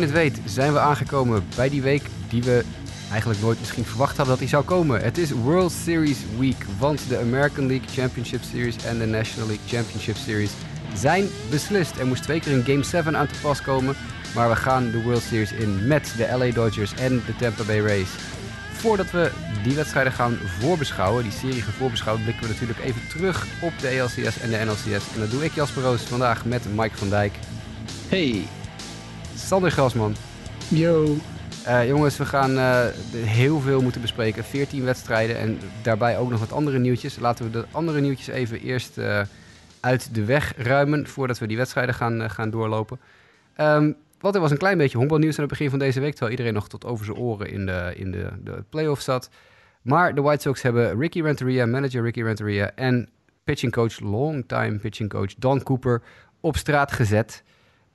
het weet zijn we aangekomen bij die week die we eigenlijk nooit misschien verwacht hadden dat die zou komen. Het is World Series Week, want de American League Championship Series en de National League Championship Series zijn beslist. Er moest twee keer een Game 7 aan te pas komen, maar we gaan de World Series in met de LA Dodgers en de Tampa Bay Rays. Voordat we die wedstrijden gaan voorbeschouwen, die serie gaan voorbeschouwen, blikken we natuurlijk even terug op de ALCS en de NLCS. En dat doe ik Jasper Roos vandaag met Mike van Dijk. Hey. Sander Grasman. Yo. Uh, jongens, we gaan uh, heel veel moeten bespreken. 14 wedstrijden en daarbij ook nog wat andere nieuwtjes. Laten we de andere nieuwtjes even eerst uh, uit de weg ruimen voordat we die wedstrijden gaan, gaan doorlopen. Um, want er was een klein beetje honkbalnieuws aan het begin van deze week, terwijl iedereen nog tot over zijn oren in de, in de, de playoffs zat. Maar de White Sox hebben Ricky Renteria, manager Ricky Renteria en pitching coach, longtime pitching coach Don Cooper op straat gezet.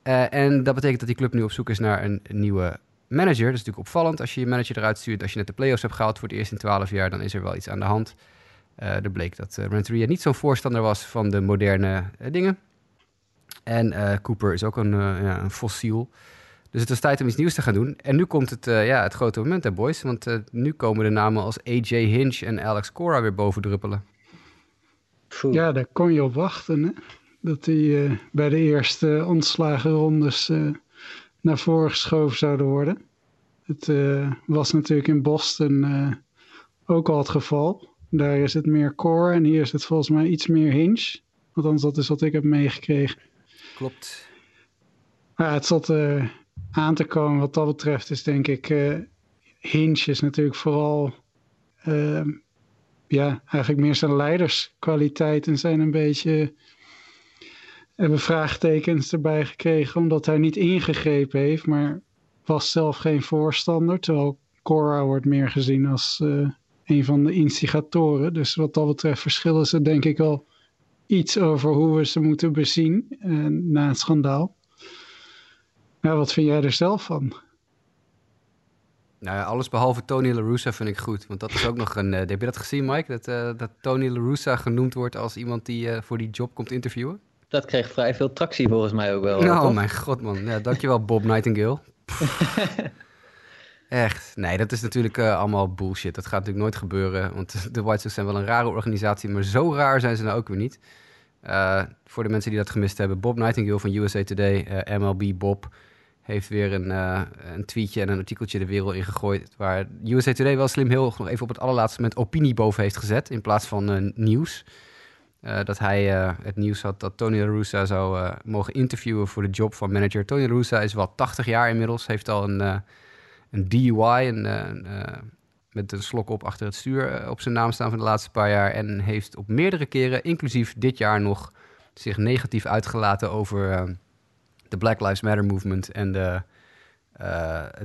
Uh, en dat betekent dat die club nu op zoek is naar een nieuwe manager. Dat is natuurlijk opvallend als je je manager eruit stuurt. Als je net de playoffs hebt gehaald voor het eerst in 12 jaar, dan is er wel iets aan de hand. Uh, er bleek dat uh, Renteria niet zo'n voorstander was van de moderne dingen. En Cooper is ook een, ja, een fossiel. Dus het is tijd om iets nieuws te gaan doen. En nu komt het, ja, het grote moment, hè, boys. Want nu komen de namen als AJ Hinch en Alex Cora weer bovendruppelen. Ja, daar kon je op wachten, hè? Dat die bij de eerste ontslagenrondes naar voren geschoven zouden worden. Het uh, was natuurlijk in Boston uh, ook al het geval. Daar is het meer core en hier is het volgens mij iets meer hinge. Althans, dat is wat ik heb meegekregen. Klopt. Maar het zat uh, aan te komen wat dat betreft is denk ik... hinge is natuurlijk vooral... Ja, eigenlijk meer zijn leiderskwaliteiten zijn een beetje hebben vraagtekens erbij gekregen omdat hij niet ingegrepen heeft, maar was zelf geen voorstander. Terwijl Cora wordt meer gezien als uh, een van de instigatoren. Dus wat dat betreft verschillen ze denk ik al iets over hoe we ze moeten bezien uh, na het schandaal. Ja, wat vind jij er zelf van? Nou ja, alles behalve Tony La Russa vind ik goed. Want dat is ook nog een... Uh, heb je dat gezien, Mike? Dat, dat Tony La Russa genoemd wordt als iemand die voor die job komt interviewen? Dat kreeg vrij veel tractie volgens mij ook wel. Oh mijn god man. Ja, dankjewel Bob Nightingale. Echt. Nee, dat is natuurlijk uh, allemaal bullshit. Dat gaat natuurlijk nooit gebeuren. Want de White Sox zijn wel een rare organisatie, maar zo raar zijn ze nou ook weer niet. Uh, voor de mensen die dat gemist hebben, Bob Nightingale van USA Today, uh, eh, MLB Bob, heeft weer een, een tweetje en een artikeltje de wereld ingegooid. Waar USA Today wel slim heel nog even op het allerlaatste moment opinie boven heeft gezet in plaats van nieuws. Uh, dat hij uh, het nieuws had dat Tony La zou uh, mogen interviewen voor de job van manager. Tony La is wel 80 jaar inmiddels, heeft al een, een DUI, met een slok op achter het stuur op zijn naam staan van de laatste paar jaar. En heeft op meerdere keren, inclusief dit jaar nog, zich negatief uitgelaten over de Black Lives Matter movement en de,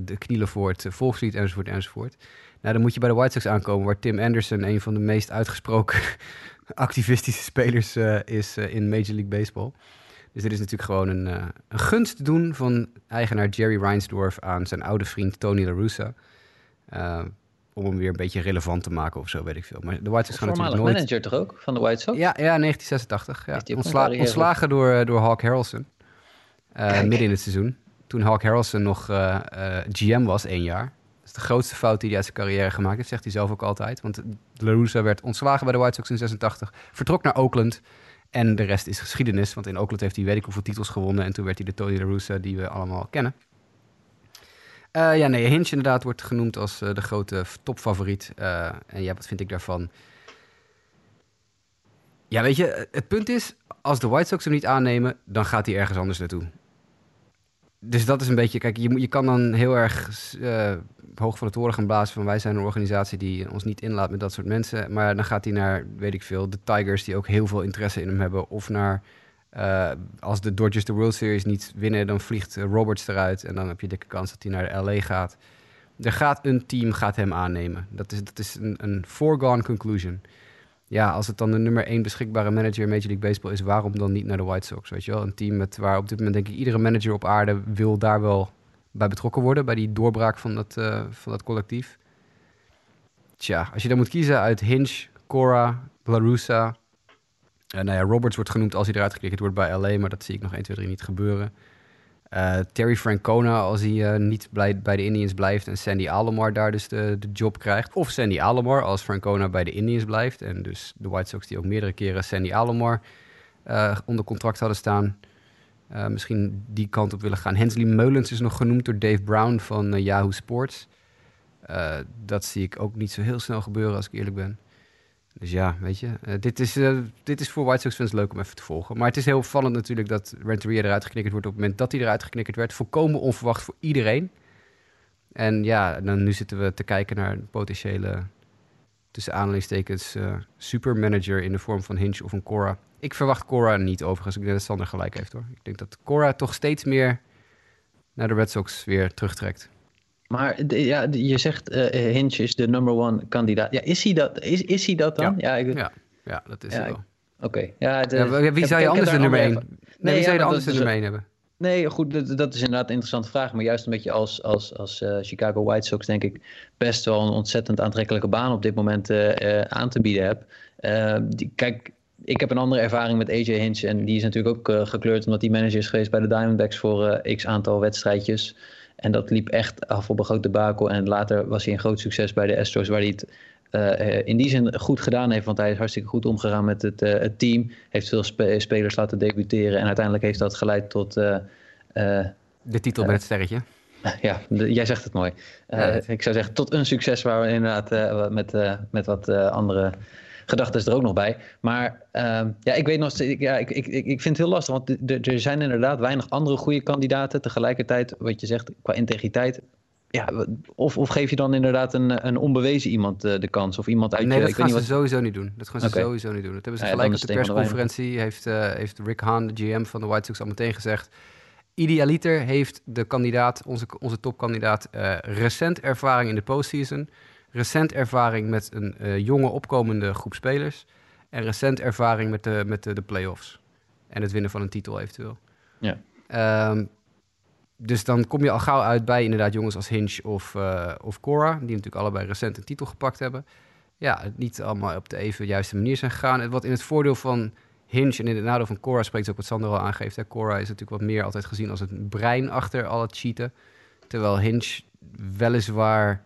de knielen voor het volkslied enzovoort enzovoort. Nou, dan moet je bij de White Sox aankomen, waar Tim Anderson een van de meest uitgesproken activistische spelers uh, is uh, in Major League Baseball. Dus dit is natuurlijk gewoon een, uh, een gunst doen van eigenaar Jerry Reinsdorf aan zijn oude vriend Tony La Russa. om hem weer een beetje relevant te maken of zo, weet ik veel. Maar de White Sox gaan natuurlijk nooit... manager toch ook, van de White Sox? Ja, ja 1986. Ja. Ontsla ontslagen door, door Hawk Harrelson. midden in het seizoen. Toen Hawk Harrelson nog GM was, één jaar de grootste fout die hij uit zijn carrière gemaakt heeft, zegt hij zelf ook altijd. Want La werd ontslagen bij de White Sox in 86, vertrok naar Oakland. En de rest is geschiedenis, want in Oakland heeft hij weet ik hoeveel titels gewonnen. En toen werd hij de Tony La Russa die we allemaal kennen. Uh, ja, nee, Hinch inderdaad wordt genoemd als uh, de grote topfavoriet. Uh, en ja, wat vind ik daarvan? Ja, weet je, het punt is, als de White Sox hem niet aannemen, dan gaat hij ergens anders naartoe dus dat is een beetje, kijk, je, je kan dan heel erg uh, hoog van de toren gaan blazen van wij zijn een organisatie die ons niet inlaat met dat soort mensen. Maar dan gaat hij naar, weet ik veel, de Tigers die ook heel veel interesse in hem hebben. Of naar, uh, als de Dodgers de World Series niet winnen, dan vliegt Roberts eruit. En dan heb je dikke kans dat hij naar LA gaat. Er gaat een team gaat hem aannemen. Dat is, dat is een, een foregone conclusion ja, als het dan de nummer één beschikbare manager in Major League Baseball is, waarom dan niet naar de White Sox? Weet je wel, een team met waar op dit moment denk ik iedere manager op aarde wil daar wel bij betrokken worden, bij die doorbraak van dat, uh, van dat collectief. Tja, als je dan moet kiezen uit Hinch, Cora, Larusa. Uh, nou ja, Roberts wordt genoemd als hij eruit geklikt wordt bij LA, maar dat zie ik nog 1, 2, 3 niet gebeuren. Uh, Terry Francona, als hij niet blij, bij de Indians blijft en Sandy Alomar daar dus de, de job krijgt. Of Sandy Alomar als Francona bij de Indians blijft. En dus de White Sox die ook meerdere keren Sandy Alomar onder contract hadden staan. misschien die kant op willen gaan. Hensley Meulens is nog genoemd door Dave Brown van Yahoo Sports. dat zie ik ook niet zo heel snel gebeuren als ik eerlijk ben. Dus ja, weet je, uh, dit, is, uh, dit is voor White Sox fans leuk om even te volgen. Maar het is heel opvallend natuurlijk dat Renteria eruit geknikkerd wordt op het moment dat hij eruit geknikkerd werd. Volkomen onverwacht voor iedereen. En ja, dan nu zitten we te kijken naar een potentiële, tussen aanhalingstekens, uh, supermanager in de vorm van Hinch of een Cora. Ik verwacht Cora niet overigens. Ik denk dat Sander gelijk heeft hoor. Ik denk dat Cora toch steeds meer naar de Red Sox weer terugtrekt. Maar ja, je zegt uh, Hinch is de number one kandidaat. Ja, is hij dat, is, is hij dat dan? Ja, ik... ja, ja, dat is ja, wel. Oké. Ja, wie zou je anders de nummer 1? Nee, nee, wie zou je anders de nummer 1 hebben? Nee, goed, dat, dat, is inderdaad een interessante vraag. Maar juist omdat je als, als, als uh, Chicago White Sox, denk ik, best wel een ontzettend aantrekkelijke baan op dit moment uh, aan te bieden hebt. Die, kijk, ik heb een andere ervaring met AJ Hinch. En die is natuurlijk ook gekleurd omdat hij manager is geweest bij de Diamondbacks voor x aantal wedstrijdjes. En dat liep echt af op een grote bakel. En later was hij een groot succes bij de Astros, waar hij het uh, in die zin goed gedaan heeft. Want hij is hartstikke goed omgegaan met het, uh, het team. Heeft veel spe spelers laten debuteren. En uiteindelijk heeft dat geleid tot... Uh, de titel met het sterretje. Ja, jij zegt het mooi. Ik zou zeggen tot een succes waar we inderdaad met, met wat andere gedachten is er ook nog bij. Maar uh, ja, ik weet nog steeds, ja, ik, ik, ik vind het heel lastig, want er zijn inderdaad weinig andere goede kandidaten. Tegelijkertijd, wat je zegt, qua integriteit. Ja, of, of geef je dan inderdaad een, een onbewezen iemand uh, de kans? Of iemand uit nee, je, dat gaan ze wat... sowieso niet doen. Dat gaan ze okay. sowieso niet doen. Dat hebben ze ja, gelijk op de persconferentie. Heeft, uh, heeft Rick Hahn, de GM van de White Sox, al meteen gezegd. Idealiter heeft de kandidaat, onze, onze topkandidaat, uh, recent ervaring in de postseason recent ervaring met een uh, jonge opkomende groep spelers. En recent ervaring met de, met de, de play-offs. En het winnen van een titel eventueel. Ja. Um, dus dan kom je al gauw uit bij inderdaad jongens als Hinch of, uh, of Cora. Die natuurlijk allebei recent een titel gepakt hebben. Ja, het niet allemaal op de even juiste manier zijn gegaan. Wat in het voordeel van Hinch en in het nadeel van Cora spreekt ook wat Sander al aangeeft. Hè. Cora is natuurlijk wat meer altijd gezien als het brein achter al het cheaten. Terwijl Hinch weliswaar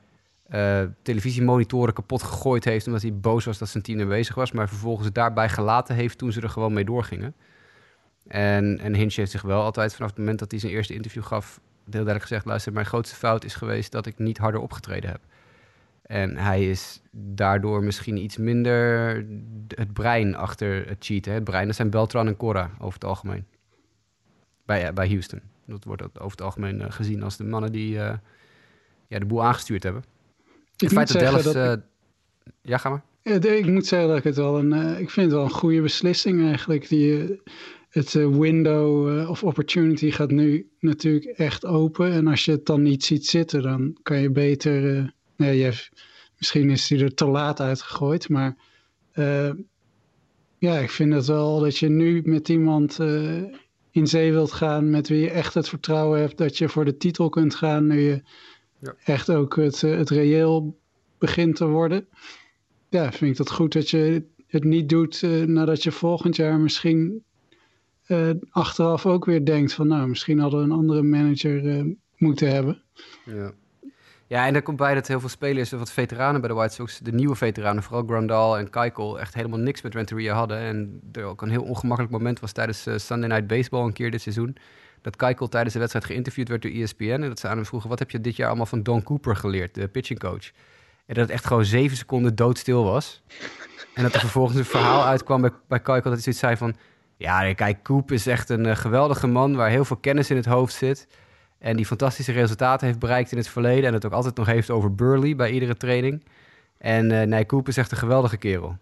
uh, televisiemonitoren kapot gegooid heeft... omdat hij boos was dat zijn team bezig was... maar vervolgens het daarbij gelaten heeft toen ze er gewoon mee doorgingen. En, en Hinch heeft zich wel altijd vanaf het moment dat hij zijn eerste interview gaf... heel duidelijk gezegd, luister, mijn grootste fout is geweest... dat ik niet harder opgetreden heb. En hij is daardoor misschien iets minder het brein achter het cheaten. Het brein, dat zijn Beltran en Cora over het algemeen. Bij, bij Houston. Dat wordt over het algemeen uh, gezien als de mannen die uh, ja, de boel aangestuurd hebben. Het feit dat Dallas... Dat... Uh, ja, ga maar. Ik moet zeggen dat ik het wel een... Uh, ik vind het wel een goede beslissing eigenlijk. Die, het window of opportunity gaat nu natuurlijk echt open. En als je het dan niet ziet zitten, dan kan je beter... nee, misschien is hij er te laat uitgegooid, maar... ja, ik vind het wel dat je nu met iemand in zee wilt gaan... met wie je echt het vertrouwen hebt dat je voor de titel kunt gaan... nu je ja. echt ook het, eh, het reëel begint te worden. Ja, vind ik dat goed dat je het niet doet uh, nadat je volgend jaar misschien uh, achteraf ook weer denkt van nou, misschien hadden we een andere manager uh, moeten hebben. Ja. Ja, en daar komt bij dat heel veel spelers, wat veteranen bij de White Sox, de nieuwe veteranen, vooral Grandal en Keuchel, echt helemaal niks met Renteria hadden. En er ook een heel ongemakkelijk moment was tijdens Sunday Night Baseball een keer dit seizoen dat Keikel tijdens de wedstrijd geïnterviewd werd door ESPN. En dat ze aan hem vroegen, wat heb je dit jaar allemaal van Don Cooper geleerd, de pitching coach? En dat het echt gewoon zeven seconden doodstil was. En dat er vervolgens een verhaal uitkwam bij, bij Keikel dat hij zoiets zei van... Ja, kijk, Coop is echt een uh, geweldige man waar heel veel kennis in het hoofd zit. En die fantastische resultaten heeft bereikt in het verleden. En het ook altijd nog heeft over Burley bij iedere training. En uh, nee, Coop is echt een geweldige kerel.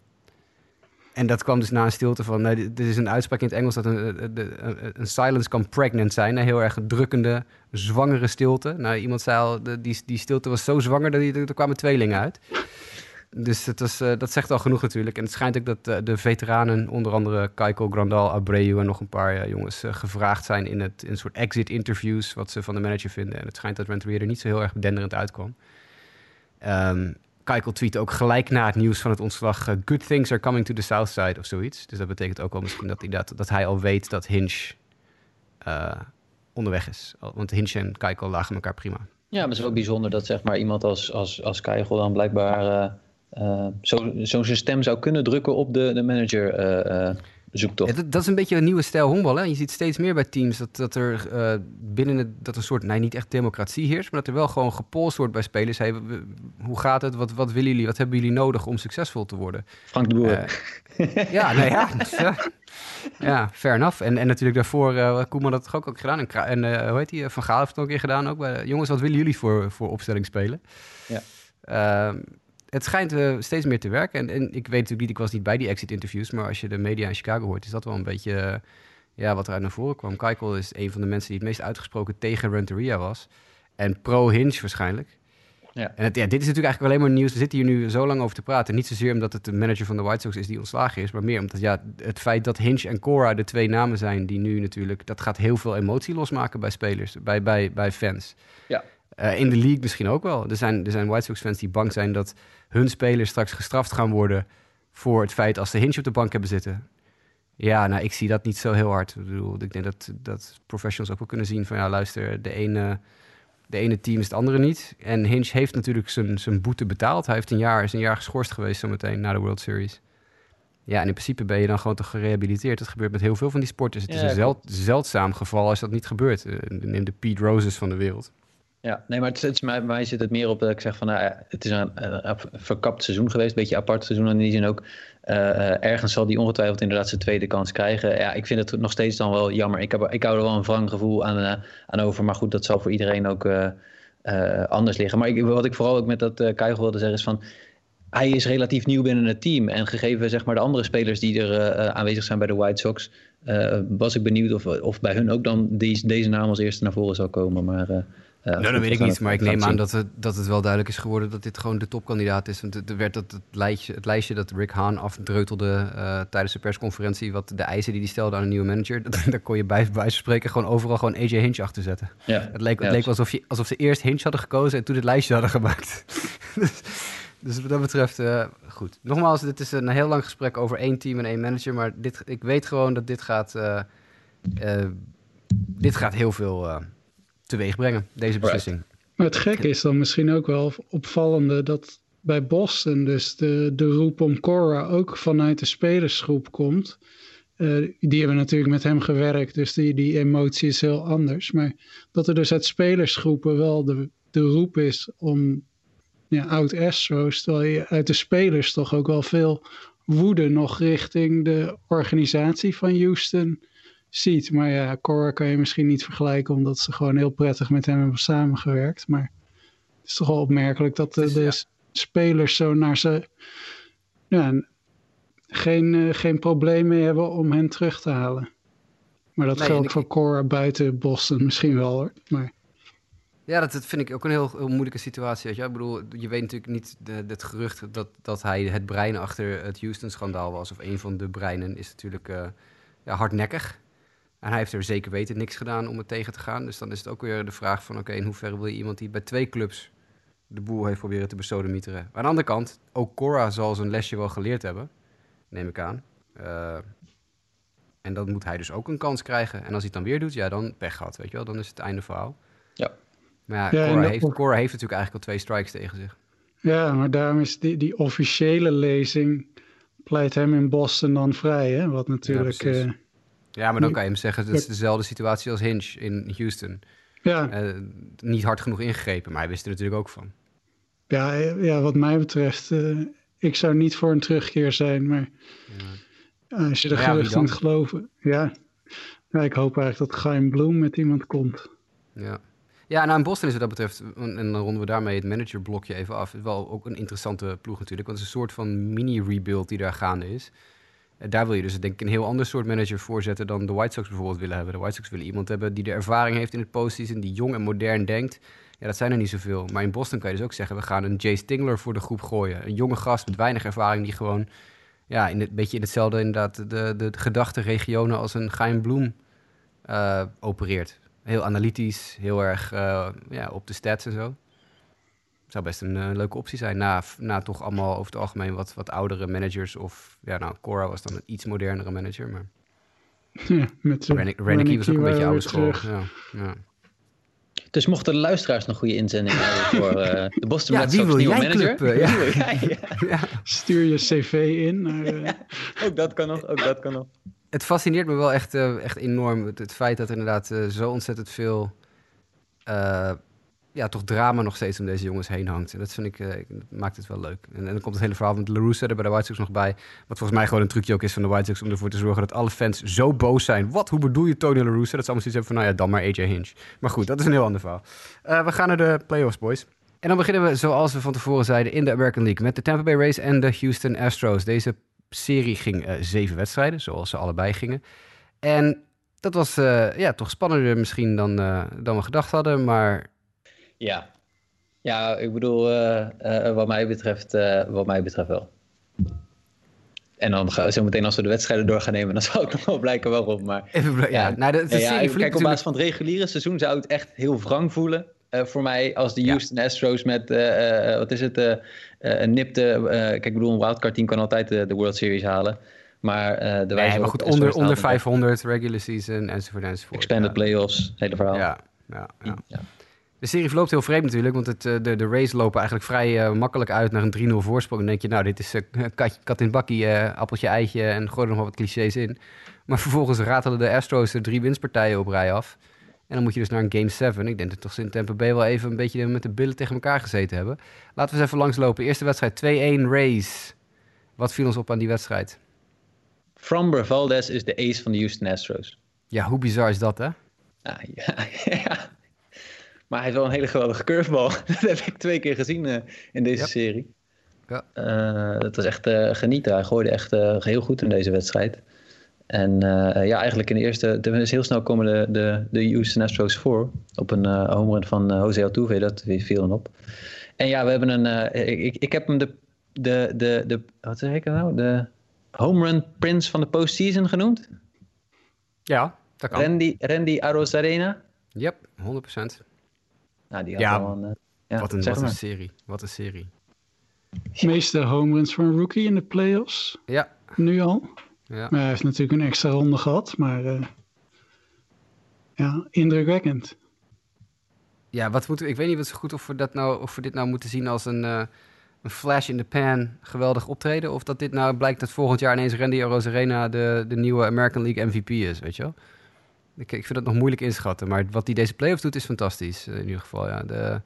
En dat kwam dus na een stilte van... Nou, dit is een uitspraak in het Engels dat een, een, silence kan pregnant zijn. Een heel erg drukkende, zwangere stilte. Nou, iemand zei al, die, die stilte was zo zwanger dat er kwamen tweelingen uit. Dus het was, uh, dat zegt al genoeg natuurlijk. En het schijnt ook dat uh, de veteranen, onder andere Kaiko Grandal, Abreu en nog een paar uh, jongens, gevraagd zijn in, het, in soort exit interviews wat ze van de manager vinden. En het schijnt dat Renteria er niet zo heel erg denderend uitkwam. Um, Keikel tweet ook gelijk na het nieuws van het ontslag... Uh, good things are coming to the south side of zoiets. Dus dat betekent ook wel misschien dat hij, dat, dat hij al weet dat Hinch... Uh, onderweg is. Want Hinch en Keiko lagen elkaar prima. Ja, maar het is wel bijzonder dat zeg maar, iemand als, als, als Keiko dan blijkbaar uh, zo, zo stem zou kunnen drukken op de, de manager zoektocht. Ja, dat, is een beetje een nieuwe stijl honkbal. Hè? Je ziet steeds meer bij teams dat, dat er uh, binnen het, dat een soort, nee, niet echt democratie heerst, maar dat er wel gewoon gepolst wordt bij spelers. Hey, hoe gaat het? Wat, wat willen jullie? Wat hebben jullie nodig om succesvol te worden? Frank de Boer. Uh, ja, nou ja. ja. ja, fair enough. En, en natuurlijk daarvoor, uh, Koeman had het ook, ook gedaan. En, en hoe heet die? Van Gaal heeft het ook een keer gedaan. Ook bij, jongens, wat willen jullie voor, voor opstelling spelen? Ja. Het schijnt uh, steeds meer te werken. En, en, ik weet natuurlijk niet, ik was niet bij die exit interviews, maar als je de media in Chicago hoort, is dat wel een beetje uh, ja, wat eruit naar voren kwam. Keikel is een van de mensen die het meest uitgesproken tegen Renteria was. En pro-Hinge waarschijnlijk. Ja. En het, ja, dit is natuurlijk eigenlijk alleen maar nieuws. We zitten hier nu zo lang over te praten. Niet zozeer omdat het de manager van de White Sox is die ontslagen is, maar meer omdat ja, het feit dat Hinge en Cora de twee namen zijn die nu natuurlijk, dat gaat heel veel emotie losmaken bij spelers, bij, bij, bij fans. Ja. Uh, in de league misschien ook wel. Er zijn, er zijn White Sox fans die bang zijn dat hun spelers straks gestraft gaan worden voor het feit als ze Hinch op de bank hebben zitten. Ja, nou, ik zie dat niet zo heel hard. Ik bedoel, ik denk dat, dat professionals ook wel kunnen zien van, ja, luister, de ene, de ene team is het andere niet. En Hinch heeft natuurlijk zijn, zijn boete betaald. Hij heeft een jaar, is een jaar geschorst geweest zometeen na de World Series. Ja, en in principe ben je dan gewoon toch gerehabiliteerd. Dat gebeurt met heel veel van die sporters. Het is een zeld, zeldzaam geval als dat niet gebeurt. Neem de Pete Roses van de wereld. Ja, nee, maar het, bij mij zit het meer op dat ik zeg van, nou, het is een, een, verkapt seizoen geweest, een beetje apart seizoen in die zin ook. Uh, ergens zal die ongetwijfeld inderdaad zijn tweede kans krijgen. Ja, ik vind het nog steeds dan wel jammer. Ik, heb, ik hou er wel een wrang gevoel aan, aan over, maar goed, dat zal voor iedereen ook anders liggen. Maar ik, wat ik vooral ook met dat uh, wilde zeggen is van, hij is relatief nieuw binnen het team. En gegeven zeg maar de andere spelers die er aanwezig zijn bij de White Sox, was ik benieuwd of, of bij hun ook dan die, deze naam als eerste naar voren zou komen. Maar ja, nou, dat weet ik niet, maar ik neem aan dat het, dat het wel duidelijk is geworden dat dit gewoon de topkandidaat is. Want er werd dat het, lijstje, het lijstje dat Rick Hahn afdreutelde uh, tijdens de persconferentie, wat de eisen die hij stelde aan een nieuwe manager, dat, daar kon je bij wijze spreken gewoon overal gewoon AJ Hinch achter zetten. Ja. Het leek, het leek alsof, je, alsof ze eerst Hinch hadden gekozen en toen het lijstje hadden gemaakt. dus, dus wat dat betreft, uh, goed. Nogmaals, dit is een heel lang gesprek over één team en één manager, maar dit, ik weet gewoon dat dit gaat, uh, dit gaat heel veel teweeg brengen, deze beslissing. Maar het gekke is dan misschien ook wel opvallende dat bij Boston dus de, de roep om Cora ook vanuit de spelersgroep komt. Uh, die hebben natuurlijk met hem gewerkt, dus die, die emotie is heel anders. Maar dat er dus uit spelersgroepen wel de, de roep is om ja, oud-Astros, terwijl je uit de spelers toch ook wel veel woede nog richting de organisatie van Houston ziet. Maar ja, Cora kan je misschien niet vergelijken, omdat ze gewoon heel prettig met hem hebben samengewerkt. Maar het is toch wel opmerkelijk dat de, de spelers zo naar ze ja, geen, uh, geen probleem mee hebben om hen terug te halen. Maar dat nee, geldt voor Cora buiten Boston misschien wel hoor. Maar... Ja, dat, dat, vind ik ook een heel, heel moeilijke situatie. Weet je? Ik bedoel, je weet natuurlijk niet de, het gerucht dat, dat hij het brein achter het Houston-schandaal was. Of een van de breinen is natuurlijk uh, ja, hardnekkig. En hij heeft er zeker weten niks gedaan om het tegen te gaan. Dus dan is het ook weer de vraag van... oké, in hoeverre wil je iemand die bij twee clubs... de boel heeft proberen te besodemieteren. Aan de andere kant, ook Cora zal zijn lesje wel geleerd hebben. Neem ik aan. Uh, en dan moet hij dus ook een kans krijgen. En als hij het dan weer doet, ja, dan pech gehad, weet je wel. Dan is het einde verhaal. Ja. Maar ja, ja Cora, heeft, Cora heeft natuurlijk eigenlijk al twee strikes tegen zich. Ja, maar daarom is die, die officiële lezing... pleit hem in Boston dan vrij, hè? Wat natuurlijk... Ja, ja, maar dan kan je hem zeggen, dat is dezelfde situatie als Hinch in Houston. Ja. Uh, niet hard genoeg ingegrepen, maar hij wist er natuurlijk ook van. Ja, ja wat mij betreft, uh, ik zou niet voor een terugkeer zijn, maar ja. als je ja, geruchten moet geloven, ja. ja. Ik hoop eigenlijk dat Geheim Bloem met iemand komt. Ja. Ja, nou in Boston is wat dat betreft, en dan ronden we daarmee het managerblokje even af. Het is wel ook een interessante ploeg natuurlijk, want het is een soort van mini-rebuild die daar gaande is daar wil je dus denk ik een heel ander soort manager voor zetten dan de White Sox bijvoorbeeld willen hebben. De White Sox willen iemand hebben die de ervaring heeft in het postseason, die jong en modern denkt. Ja, dat zijn er niet zoveel. Maar in Boston kan je dus ook zeggen, we gaan een Jay Stingler voor de groep gooien. Een jonge gast met weinig ervaring die gewoon, ja, in het, beetje in hetzelfde inderdaad, de, de, de als een Geheim Bloem uh, opereert. Heel analytisch, heel erg uh, ja, op de stats en zo zou best een uh, leuke optie zijn. Na, na toch allemaal over het algemeen wat, wat oudere managers. Of ja, nou, Cora was dan een iets modernere manager. Maar... Ja, met Rennicky was ook een beetje oude school. Ja, ja. Dus mochten de luisteraars nog goede inzendingen hebben voor uh, de Boston Red Sox nieuwe manager. Club, ja. ja. Stuur je cv in. Naar, ook dat kan nog, ook dat kan nog. Het fascineert me wel echt, uh, echt enorm, het, het, feit dat er inderdaad uh, zo ontzettend veel ja, toch drama nog steeds om deze jongens heen hangt. En dat vind ik, uh, maakt het wel leuk. En, en, dan komt het hele verhaal met LaRussa er bij de White Sox nog bij. Wat volgens mij gewoon een trucje ook is van de White Sox om ervoor te zorgen dat alle fans zo boos zijn. Wat, hoe bedoel je Tony LaRussa? Dat ze allemaal zoiets hebben van, nou ja, dan maar AJ Hinch. Maar goed, dat is een heel ander verhaal. Uh, we gaan naar de playoffs, boys. En dan beginnen we, zoals we van tevoren zeiden, in de American League. Met de Tampa Bay Rays en de Houston Astros. Deze serie ging uh, zeven wedstrijden, zoals ze allebei gingen. En dat was ja, toch spannender misschien dan, dan we gedacht hadden, maar... Ja, ja, ik bedoel, uh, uh, wat, mij betreft, uh, wat mij betreft wel. En dan gaan we zo meteen als we de wedstrijden door gaan nemen, dan zal ik nog wel blijken waarom. Maar, Even, ja, ja, nou, de, de ja, ja, kijk, op basis van het reguliere seizoen zou het echt heel wrang voelen. voor mij als de Houston Astros met, wat is het, een nipte... kijk, ik bedoel, een wildcard team kan altijd de, World Series halen. Maar de wijze nee, maar goed, onder, onder 500, regular season, enzovoort, enzovoort. Expanded playoffs, hele verhaal. Ja, ja, ja. De serie verloopt heel vreemd natuurlijk, want het, eh, de, de race lopen eigenlijk vrij uh, makkelijk uit naar een 3-0 voorsprong. Dan denk je, nou, dit is uh, kat, kat in bakkie, uh, appeltje, eitje en gooi er nog wat clichés in. Maar vervolgens ratelen de Astros er drie winstpartijen op rij af. En dan moet je dus naar een Game 7. Ik denk dat toch in Tampa Bay wel even een beetje met de billen tegen elkaar gezeten hebben. Laten we eens even langslopen. Eerste wedstrijd 2-1 race. Wat viel ons op aan die wedstrijd? Framber Valdez is de ace van de Houston Astros. Ja, hoe bizar is dat, hè? Ah, ja, ja. Maar hij heeft wel een hele geweldige curveball. dat heb ik twee keer gezien uh, in deze serie. Ja. Uh, dat was echt uh, genieten. Hij gooide echt heel goed in deze wedstrijd. En ja, eigenlijk in de eerste... is heel snel komen de, de, de Houston Astros voor. Op een uh, home run van Jose Altuve. Dat viel dan op. En ja, we hebben een... ik, ik heb hem de, de, de, de... Wat zeg ik nou? De home run prince van de postseason genoemd. Ja, dat kan. Randy, Randy Arozarena. Yep, 100%. Nou, die had ja, een, uh, ja, wat, een, wat een serie. Wat een serie. Meeste home runs voor een rookie in de playoffs. Ja. Nu al. Ja. Maar hij heeft natuurlijk een extra ronde gehad, maar uh, ja, indrukwekkend. Ja, wat moeten we, ik weet niet wat zo goed of we, dat nou, of we dit nou moeten zien als een, uh, een flash in the pan geweldig optreden. Of dat dit nou blijkt dat volgend jaar ineens Randy Rosarena de, de nieuwe American League MVP is, weet je wel? Ik, ik vind het nog moeilijk inschatten. Maar wat hij deze playoffs doet, is fantastisch. Eh, in ieder geval, ja. De,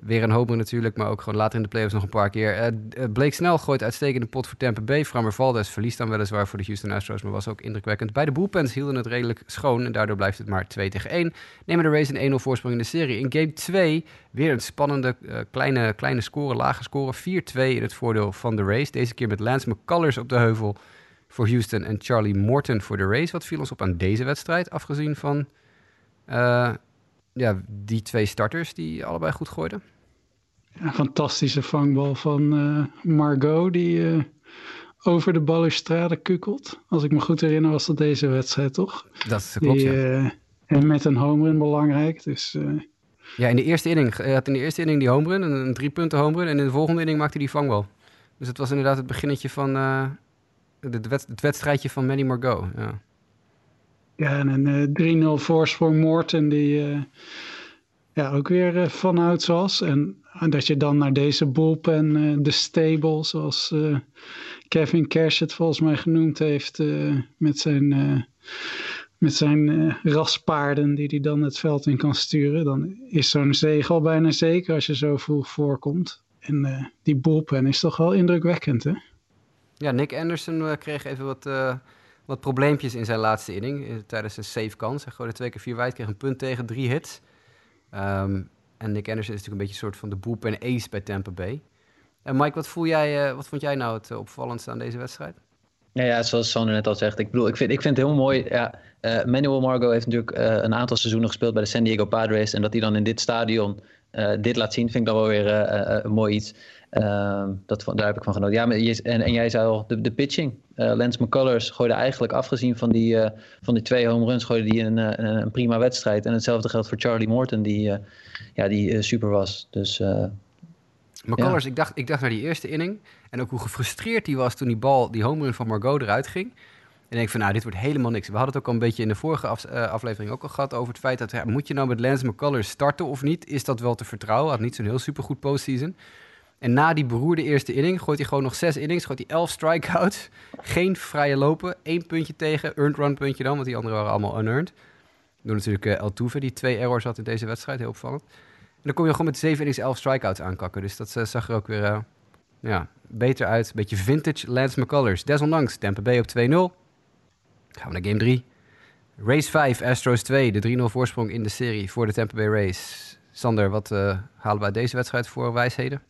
weer een homer natuurlijk, maar ook gewoon later in de playoffs nog een paar keer. Uh, Blake Snell gooit uitstekende pot voor Tampa Bay. Framber Valdez verliest dan weliswaar voor de Houston Astros, maar was ook indrukwekkend. Beide bullpens hielden het redelijk schoon en daardoor blijft het maar 2 tegen 1. Nemen de Rays een 1-0 voorsprong in de serie. In game 2 weer een spannende kleine, kleine score, lage score. 4-2 in het voordeel van de Rays. Deze keer met Lance McCullers op de heuvel voor Houston en Charlie Morton voor de race. Wat viel ons op aan deze wedstrijd, afgezien van uh, ja, die twee starters die allebei goed gooiden? Een fantastische vangbal van uh, Margot, die uh, over de balustrade kukelt. Als ik me goed herinner was dat deze wedstrijd, toch? Dat klopt, die, ja. En met een home run belangrijk, dus... ja, in de eerste inning. Hij had in de eerste inning die home run, een, een drie punten home run. En in de volgende inning maakte hij die vangbal. Dus het was inderdaad het beginnetje van, het, wed het wedstrijdje van Manny Margot. Ja, ja en een uh, 3-0 voorsprong Morton die uh, ja, ook weer uh, vanouds was. En, en, dat je dan naar deze bullpen, de stable, zoals Kevin Cash het volgens mij genoemd heeft, met zijn, met zijn raspaarden die hij dan het veld in kan sturen. Dan is zo'n zege al bijna zeker als je zo vroeg voorkomt. En die bullpen is toch wel indrukwekkend, hè? Ja, Nick Anderson uh, kreeg even wat, uh, wat probleempjes in zijn laatste inning. Uh, tijdens een safe kans. Hij gooide twee keer vier wijd, kreeg een punt tegen, drie hits. Um, en Nick Anderson is natuurlijk een beetje een soort van de bullpen ace bij Tampa Bay. En Mike, wat, voel jij, wat vond jij nou het opvallendste aan deze wedstrijd? Ja, ja, zoals Sander net al zegt. Ik bedoel, ik vind, ik vind het heel mooi. Ja, Manuel Margot heeft natuurlijk een aantal seizoenen gespeeld bij de San Diego Padres. En dat hij dan in dit stadion dit laat zien, vind ik dan wel weer een mooi iets. Uh, dat, daar heb ik van genoten. Ja, maar en, jij zei al, de, pitching. Uh, Lance McCullers gooide eigenlijk, afgezien van die, uh, van die twee home runs, gooide die een, een, een, prima wedstrijd. En hetzelfde geldt voor Charlie Morton, die, ja, die super was. Dus, McCullers, ik, dacht, ik dacht naar die eerste inning. En ook hoe gefrustreerd hij was toen die bal, die home run van Margot eruit ging. En ik denk van, nou, dit wordt helemaal niks. We hadden het ook al een beetje in de vorige aflevering ook al gehad over het feit dat, ja, moet je nou met Lance McCullers starten of niet? Is dat wel te vertrouwen? Had niet zo'n heel supergoed postseason. En na die beroerde eerste inning gooit hij gewoon nog zes innings. Gooit hij elf strikeouts. Geen vrije lopen. één puntje tegen. Earned run puntje dan, want die anderen waren allemaal unearned. Door natuurlijk uh, El die twee errors had in deze wedstrijd. Heel opvallend. En dan kom je gewoon met zeven innings, elf strikeouts aankakken. Dus dat uh, zag er ook weer uh, ja, beter uit. Beetje vintage Lance McCullers. Desondanks, Tampa Bay op 2-0. Gaan we naar game 3. Race 5, Astros 2. De 3-0 voorsprong in de serie voor de Tampa Bay Race. Sander, wat halen we uit deze wedstrijd voor wijsheden?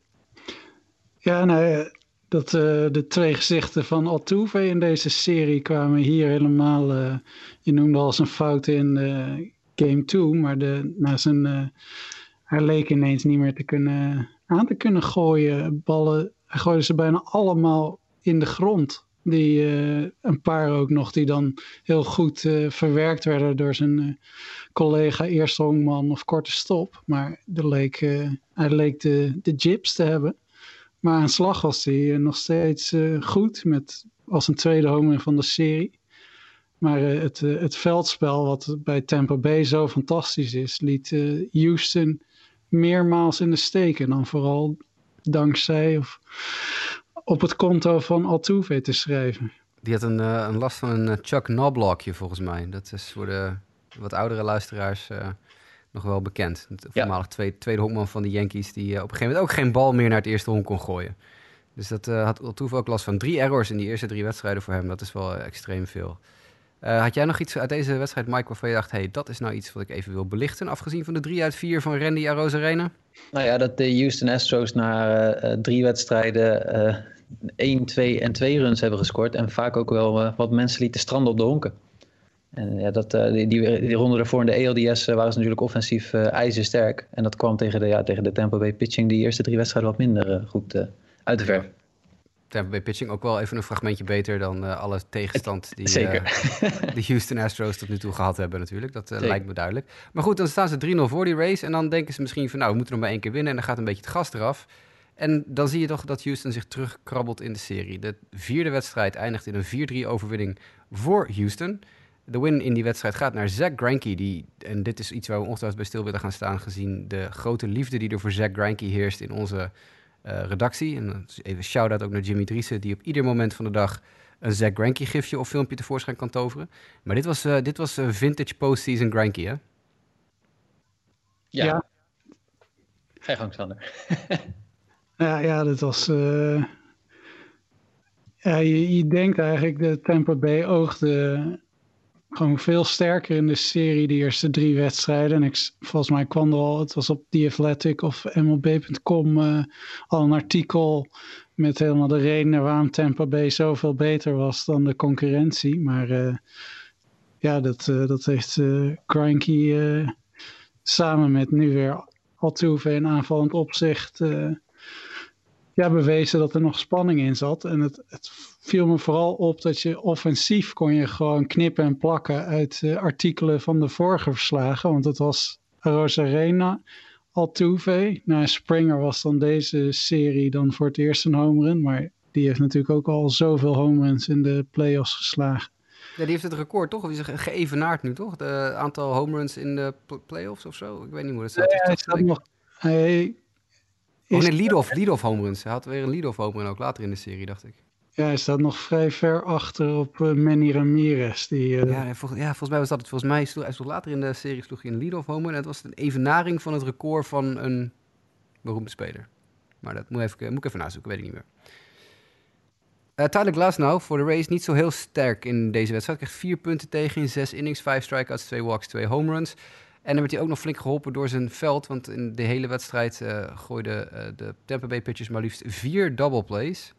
Ja, nou, dat uh, de twee gezichten van Altuve in deze serie kwamen hier helemaal. Uh, je noemde al zijn fout in uh, game 2, maar de, na zijn, hij leek ineens niet meer te kunnen, aan te kunnen gooien. Ballen, hij gooide ze bijna allemaal in de grond. Die, een paar ook nog, die dan heel goed verwerkt werden door zijn collega eerste hongman of korte stop. Maar de leek, hij leek de, de jibs te hebben. Maar aan slag was hij eh, nog steeds uh, goed, met, als een tweede homer van de serie. Maar uh, het, het veldspel, wat bij Tampa Bay zo fantastisch is, liet Houston meermaals in de steek. En dan vooral dankzij of op het konto van Altuve te schrijven. Die had een, een last van een Chuck Knoblochje volgens mij. Dat is voor de wat oudere luisteraars nog wel bekend. Het voormalig tweede, tweede honkman van de Yankees, die uh, op een gegeven moment ook geen bal meer naar het eerste honk kon gooien. Dus dat uh, had Altuve ook last van. Drie errors in die eerste drie wedstrijden voor hem, dat is wel uh, extreem veel. had jij nog iets uit deze wedstrijd, Mike, waarvan je dacht... hey, dat is nou iets wat ik even wil belichten... afgezien van de drie uit vier van Randy Arozarena? Nou ja, dat de Houston Astros na drie wedstrijden... 1, 2 en 2 runs hebben gescoord... en vaak ook wel wat mensen lieten stranden op de honken. En ja, dat, uh, die, die, ronde daarvoor in de ALDS uh, waren ze natuurlijk offensief uh, ijzersterk. En dat kwam tegen de, ja, tegen de Tampa Bay pitching die eerste drie wedstrijden wat minder goed uit de verf. Tampa Bay pitching ook wel even een fragmentje beter dan alle tegenstand die de Houston Astros tot nu toe gehad hebben natuurlijk. Dat lijkt me duidelijk. Maar goed, dan staan ze 3-0 voor die race. En dan denken ze misschien van nou, we moeten nog maar één keer winnen. En dan gaat een beetje het gas eraf. En dan zie je toch dat Houston zich terugkrabbelt in de serie. De vierde wedstrijd eindigt in een 4-3 overwinning voor Houston. De win in die wedstrijd gaat naar Zach Greinke. Die, en dit is iets waar we ongetwijfeld bij stil willen gaan staan... gezien de grote liefde die er voor Zach Greinke heerst in onze uh, redactie. En even shout-out ook naar Jimmy Driessen... die op ieder moment van de dag een Zach Greinke gifje of filmpje tevoorschijn kan toveren. Maar dit was, uh, dit was uh, vintage postseason Greinke, hè? Ja. ja. Ga je gang, Sander. ja, ja, dat was... Ja, je, je denkt eigenlijk de Tampa Bay oogde gewoon veel sterker in de serie, de eerste drie wedstrijden. En ik, volgens mij kwam er al, het was op The Athletic of MLB.com eh, al een artikel met helemaal de redenen waarom Tampa Bay zoveel beter was dan de concurrentie. Maar uh, ja, dat, uh, dat heeft Cranky samen met nu weer Altuve in aanvallend opzicht ja, bewezen dat er nog spanning in zat. En het, het viel me vooral op dat je offensief kon je gewoon knippen en plakken uit uh, artikelen van de vorige verslagen. Want het was Rosarena, Altuve. Nou, Springer was dan deze serie dan voor het eerst een homerun. Maar die heeft natuurlijk ook al zoveel homeruns in de playoffs geslagen. Ja, die heeft het record toch? Of is het geëvenaard nu toch? Het aantal homeruns in de playoffs of zo? Ik weet niet hoe dat staat. Ja, hij staat nog... Hij, Oh nee, lead-off, lead-off homeruns. Hij had weer een lead-off homerun ook later in de serie, dacht ik. Ja, hij staat nog vrij ver achter op uh, Manny Ramirez. Die, uh... ja, ja, volgens mij was dat het. Volgens mij sloeg, hij sloeg later in de serie sloeg hij een lead-off homer. En het was een evenaring van het record van een beroemde speler. Maar dat moet, even, moet ik even nazoeken, weet ik niet meer. Uh, Tyler Glasnow voor de race niet zo heel sterk in deze wedstrijd. Kreeg vier punten tegen in zes innings, vijf strikeouts, twee walks, twee home runs. En dan werd hij ook nog flink geholpen door zijn veld. Want in de hele wedstrijd uh, gooiden de Tampa Bay pitchers maar liefst vier double plays.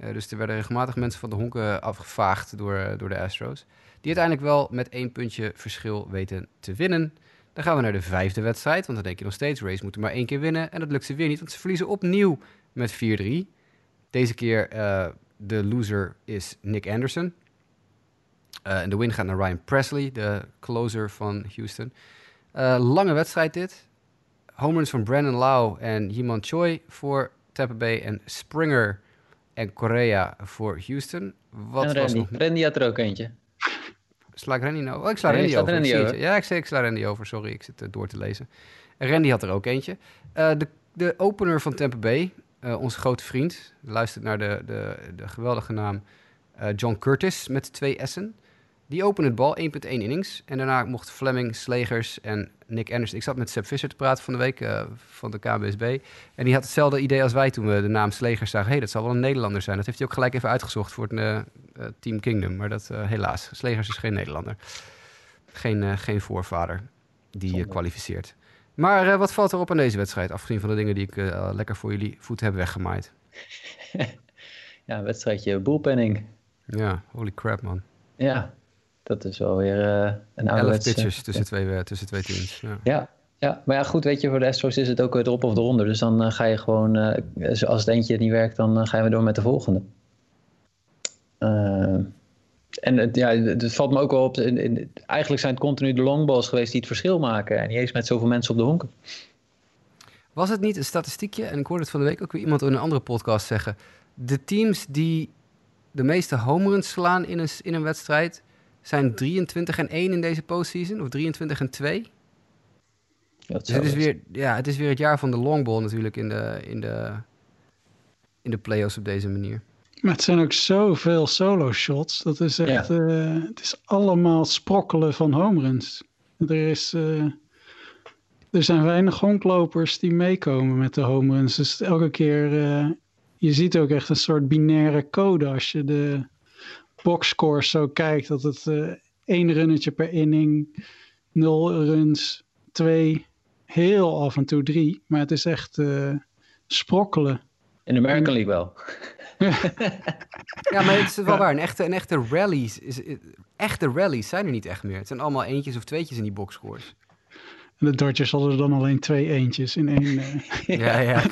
Uh, dus er werden regelmatig mensen van de honken afgevaagd door, door de Astros. Die uiteindelijk wel met één puntje verschil weten te winnen. Dan gaan we naar de vijfde wedstrijd. Want dan denk je nog steeds, Race moeten maar één keer winnen. En dat lukt ze weer niet, want ze verliezen opnieuw met 4-3. Deze keer de loser is Nick Anderson. en de win gaat naar Ryan Presley, de closer van Houston. Uh, lange wedstrijd dit. Homeruns van Brandon Lau en Yiman Choi voor Tampa Bay. En Springer en Correa voor Houston. Wat en was Randy. nog? Randy had er ook eentje. Sla ik Randy nou? Oh, ik sla Nee, Randy over. Ik Randy het. Ja, ik, ik sla Randy over. Sorry, ik zit eh, door te lezen. En Randy had er ook eentje. Eh, de, de opener van Tampa Bay, eh, onze grote vriend, luistert naar de, de, de geweldige naam John Curtis met twee S'en. Die opende het bal, 1.1 innings. En daarna mochten Fleming, Slegers en Nick Anderson... Ik zat met Seb Visser te praten van de week eh, van de KBSB. En die had hetzelfde idee als wij toen we de naam Slegers zagen. Hé, hey, dat zal wel een Nederlander zijn. Dat heeft hij ook gelijk even uitgezocht voor het eh, eh, Team Kingdom. Maar dat helaas, Slegers is geen Nederlander. Geen, geen voorvader die je kwalificeert. Maar wat valt er op aan deze wedstrijd? Afgezien van de dingen die ik lekker voor jullie voet heb weggemaaid. Ja, een wedstrijdje bullpenning. Ja, holy crap man. Ja, dat is wel weer eh een 11 ouderwetse... pitches tussen twee, eh, tussen twee teams. Ja. Ja, ja, maar ja, goed, weet je, voor de Astros is het ook erop of eronder. Dus dan eh, ga je gewoon, als het eentje niet werkt, dan gaan we door met de volgende. Eh, en het, ja, het valt me ook wel op, in, in- eigenlijk zijn het continu de longballs geweest die het verschil maken. En niet eens met zoveel mensen op de honken. Was het niet een statistiekje, en ik hoorde het van de week ook weer iemand in een andere podcast zeggen. De teams die de meeste home runs slaan in een, in een wedstrijd zijn 23 en 1 in deze postseason, of 23 en 2. Dat Dus het is, weer, ja, het is weer het jaar van de longball natuurlijk in de, in de, in de playoffs op deze manier. Maar het zijn ook zoveel solo shots. Dat is echt, eh, het is allemaal sprokkelen van home runs. Er, is, eh, er zijn weinig honklopers die meekomen met de home runs. Dus elke keer, eh, je ziet ook echt een soort binaire code als je de boxscores zo kijkt. Dat het eh één runnetje per inning, nul runs, twee, heel af en toe drie. Maar het is echt eh, sprokkelen. In de American League wel. Ja, maar het is wel waar. Een echte, een echte rallies, is, echte rallies zijn er niet echt meer. Het zijn allemaal eentjes of tweetjes in die boxscores. En de Dodgers hadden er dan alleen twee eentjes in één. eh, Ja, ja,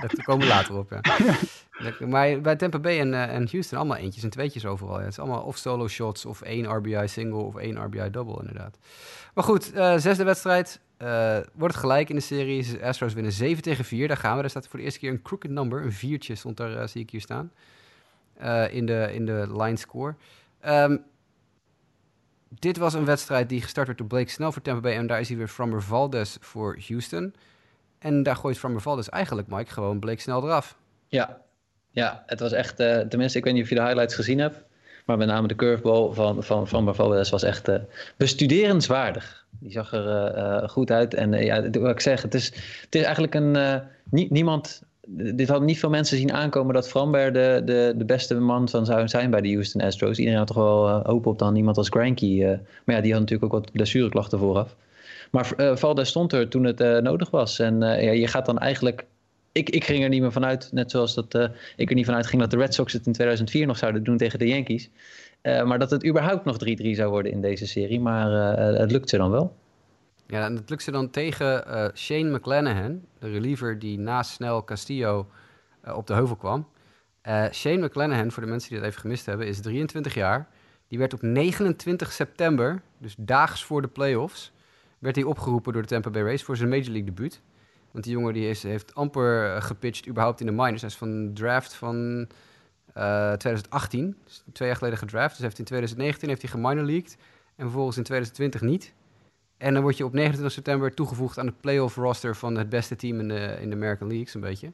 daar komen we later op. Ja. Lekker. Maar bij Tampa Bay en, eh, en Houston allemaal eentjes en tweetjes overal. Ja. Het is allemaal of solo shots of één RBI single of één RBI double inderdaad. Maar goed, eh, zesde wedstrijd. eh, wordt het gelijk in de serie. Astros winnen 7 tegen 4. Daar gaan we. Daar staat voor de eerste keer een crooked number. Een viertje stond daar, zie ik hier staan. in, de, in de line score. Ehm, dit was een wedstrijd die gestart werd door Blake Snell voor Tampa Bay. En daar is hij weer Framber Valdez voor Houston. En daar gooit Framber Valdez eigenlijk, Mike, gewoon Blake Snell eraf. Ja, ja het was echt, eh, tenminste, ik weet niet of je de highlights gezien hebt. Maar met name de curveball van, van, van was echt eh, bestuderenswaardig. Die zag er eh, goed uit. En ja, wat ik zeg, het is, het is eigenlijk een. nie- niemand. Dit hadden niet veel mensen zien aankomen dat Framber de, de, de beste man van zou zijn bij de Houston Astros. Iedereen had toch wel hoop op dan iemand als Granky. maar ja, die had natuurlijk ook wat blessureklachten vooraf. Maar Valdez stond er toen het nodig was. En ja, je gaat dan eigenlijk ik, ik ging er niet meer vanuit, net zoals dat eh, ik er niet vanuit ging dat de Red Sox het in 2004 nog zouden doen tegen de Yankees. Eh, maar dat het überhaupt nog 3-3 zou worden in deze serie. Maar eh, het lukt ze dan wel. Ja, en dat lukt ze dan tegen Shane McClanahan, de reliever die naast Snell Castillo op de heuvel kwam. Shane McClanahan, voor de mensen die dat even gemist hebben, is 23 jaar. Die werd op 29 september, dus daags voor de playoffs, werd hij opgeroepen door de Tampa Bay Rays voor zijn Major League debuut. Want die jongen die heeft amper eh, gepitcht überhaupt in de minors. Hij is van een draft van eh, 2018, dus twee jaar geleden gedraft. Dus heeft in 2019 heeft hij geminor leagued en vervolgens in 2020 niet. En dan word je op 29 september toegevoegd aan de playoff roster van het beste team in de, in de American League, zo'n beetje.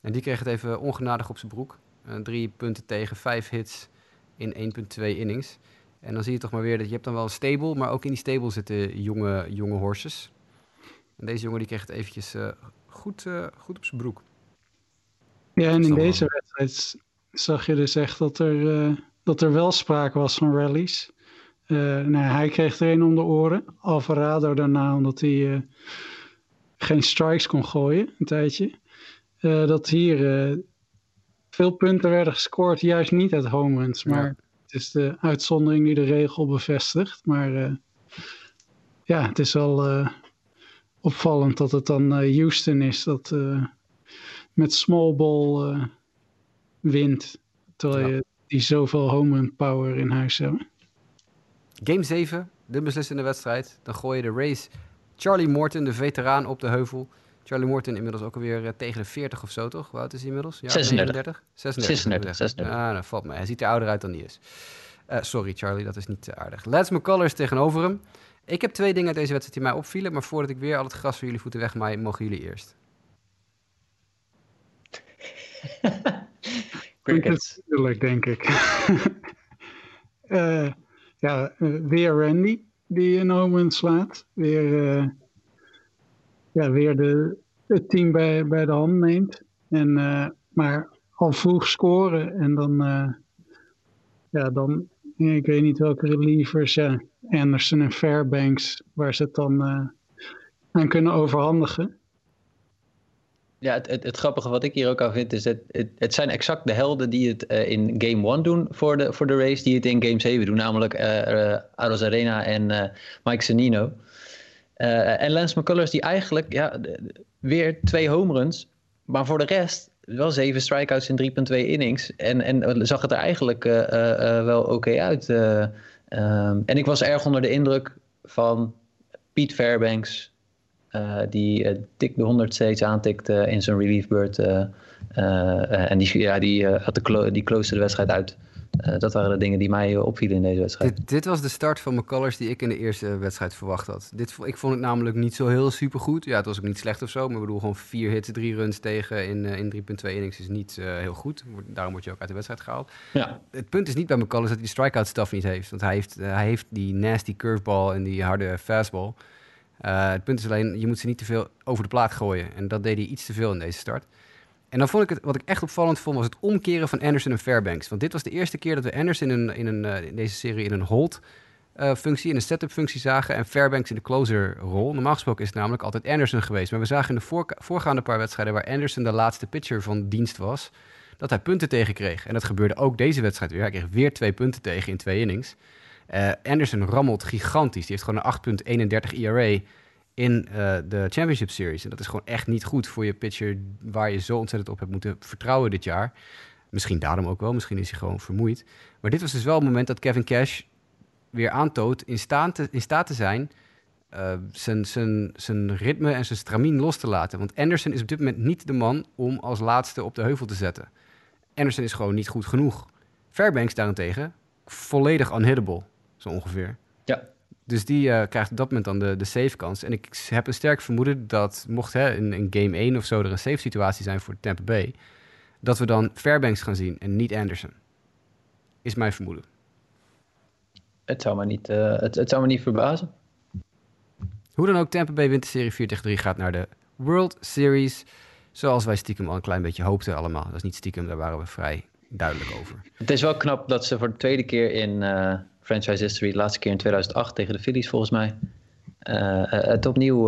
En die kreeg het even ongenadig op zijn broek. Eh, drie punten tegen, vijf hits in 1,2 innings. En dan zie je toch maar weer dat je hebt dan wel een stable, maar ook in die stable zitten jonge, jonge horses. En deze jongen die kreeg het eventjes eh, goed, eh, goed op zijn broek. Ja, en in deze wedstrijd zag je dus echt dat er, eh, dat er wel sprake was van rallies. Eh, nou, hij kreeg er een om de oren. Alvarado daarna, omdat hij eh, geen strikes kon gooien, een tijdje. Eh, dat hier eh, veel punten werden gescoord, juist niet uit home runs. Maar Ja. het is de uitzondering die de regel bevestigt. Maar eh, ja, het is wel eh, opvallend dat het dan eh, Houston is dat eh, met small ball eh, wint. Terwijl Ja. je die zoveel home run power in huis hebben. Game 7, de beslissende wedstrijd. Dan gooi je de race Charlie Morton, de veteraan, op de heuvel. Charlie Morton inmiddels ook alweer tegen de 40 of zo, toch? Hoe oud is hij inmiddels? Ja, 36. 36. 36, 36. Ah, dat valt mij. Hij ziet er ouder uit dan hij is. sorry Charlie, dat is niet aardig. Lance McCullers tegenover hem. Ik heb twee dingen uit deze wedstrijd die mij opvielen, maar voordat ik weer al het gras voor jullie voeten wegmaai, mogen jullie eerst. Crickets. Natuurlijk, denk ik. uh, ja, weer Randy die een home slaat. Weer, uh, ja, weer de, het team bij, bij de hand neemt. En, uh, maar al vroeg scoren en dan, ja, dan, ik weet niet welke relievers, Anderson en Fairbanks, waar ze het dan aan kunnen overhandigen. Ja, het, het, grappige wat ik hier ook aan vind is dat het, het zijn exact de helden die het uh, in game 1 doen voor de, voor de race, die het in game 7 doen, namelijk uh, Arena en Mike Zanino. en Lance McCullers die eigenlijk ja, weer twee home runs, maar voor de rest wel zeven strikeouts in 3,2 innings. En, en zag het er eigenlijk wel oké uit. Um, en ik was erg onder de indruk van Piet Fairbanks, die dik de 100 steeds aantikt uh, in zijn reliefbeurt. en die, ja, die, had de die close de wedstrijd uit. Dat waren de dingen die mij opvielen in deze wedstrijd. Dit, dit, was de start van McCullers die ik in de eerste wedstrijd verwacht had. Dit, ik vond het namelijk niet zo heel supergoed. Ja, het was ook niet slecht of zo. Maar ik bedoel, gewoon vier hits, drie runs tegen in, in 3.2 innings is niet heel goed. Daarom word je ook uit de wedstrijd gehaald. Ja. Het punt is niet bij McCullers dat hij de strikeout stuff niet heeft. Want hij heeft, hij heeft die nasty curveball en die harde fastball. Uh, het punt is alleen, je moet ze niet te veel over de plaat gooien. En dat deed hij iets te veel in deze start. En dan vond ik het, wat ik echt opvallend vond, was het omkeren van Anderson en Fairbanks. Want dit was de eerste keer dat we Anderson in, een, in deze serie in een hold uh, functie, in een setup functie zagen. En Fairbanks in de closer rol. Normaal gesproken is het namelijk altijd Anderson geweest. Maar we zagen in de voor, voorgaande paar wedstrijden waar Anderson de laatste pitcher van dienst was, dat hij punten tegenkreeg. En dat gebeurde ook deze wedstrijd weer. Hij kreeg weer twee punten tegen in twee innings. Uh, Anderson rammelt gigantisch. Die heeft gewoon een 8,31 ERA in uh, de Championship Series. En dat is gewoon echt niet goed voor je pitcher waar je zo ontzettend op hebt moeten vertrouwen dit jaar. Misschien daarom ook wel, misschien is hij gewoon vermoeid. Maar dit was dus wel het moment dat Kevin Cash weer aantoont in, te, in staat te zijn uh, zijn, zijn, zijn ritme en zijn stramien los te laten. Want Anderson is op dit moment niet de man om als laatste op de heuvel te zetten. Anderson is gewoon niet goed genoeg. Fairbanks daarentegen volledig unhittable zo ongeveer. Ja. Dus die uh, krijgt op dat moment dan de, de safe kans. En ik heb een sterk vermoeden dat mocht hè, in, in game 1 of zo er een safe situatie zijn voor Tampa Bay, dat we dan Fairbanks gaan zien en niet Anderson. Is mijn vermoeden. Het zou me niet, uh, het, het zou me niet verbazen. Hoe dan ook, Tampa Bay wint de serie 4 tegen 3, gaat naar de World Series. Zoals wij stiekem al een klein beetje hoopten allemaal. Dat is niet stiekem, daar waren we vrij duidelijk over. Het is wel knap dat ze voor de tweede keer in uh, franchise history, de laatste keer in 2008 tegen de Phillies volgens mij, uh, het opnieuw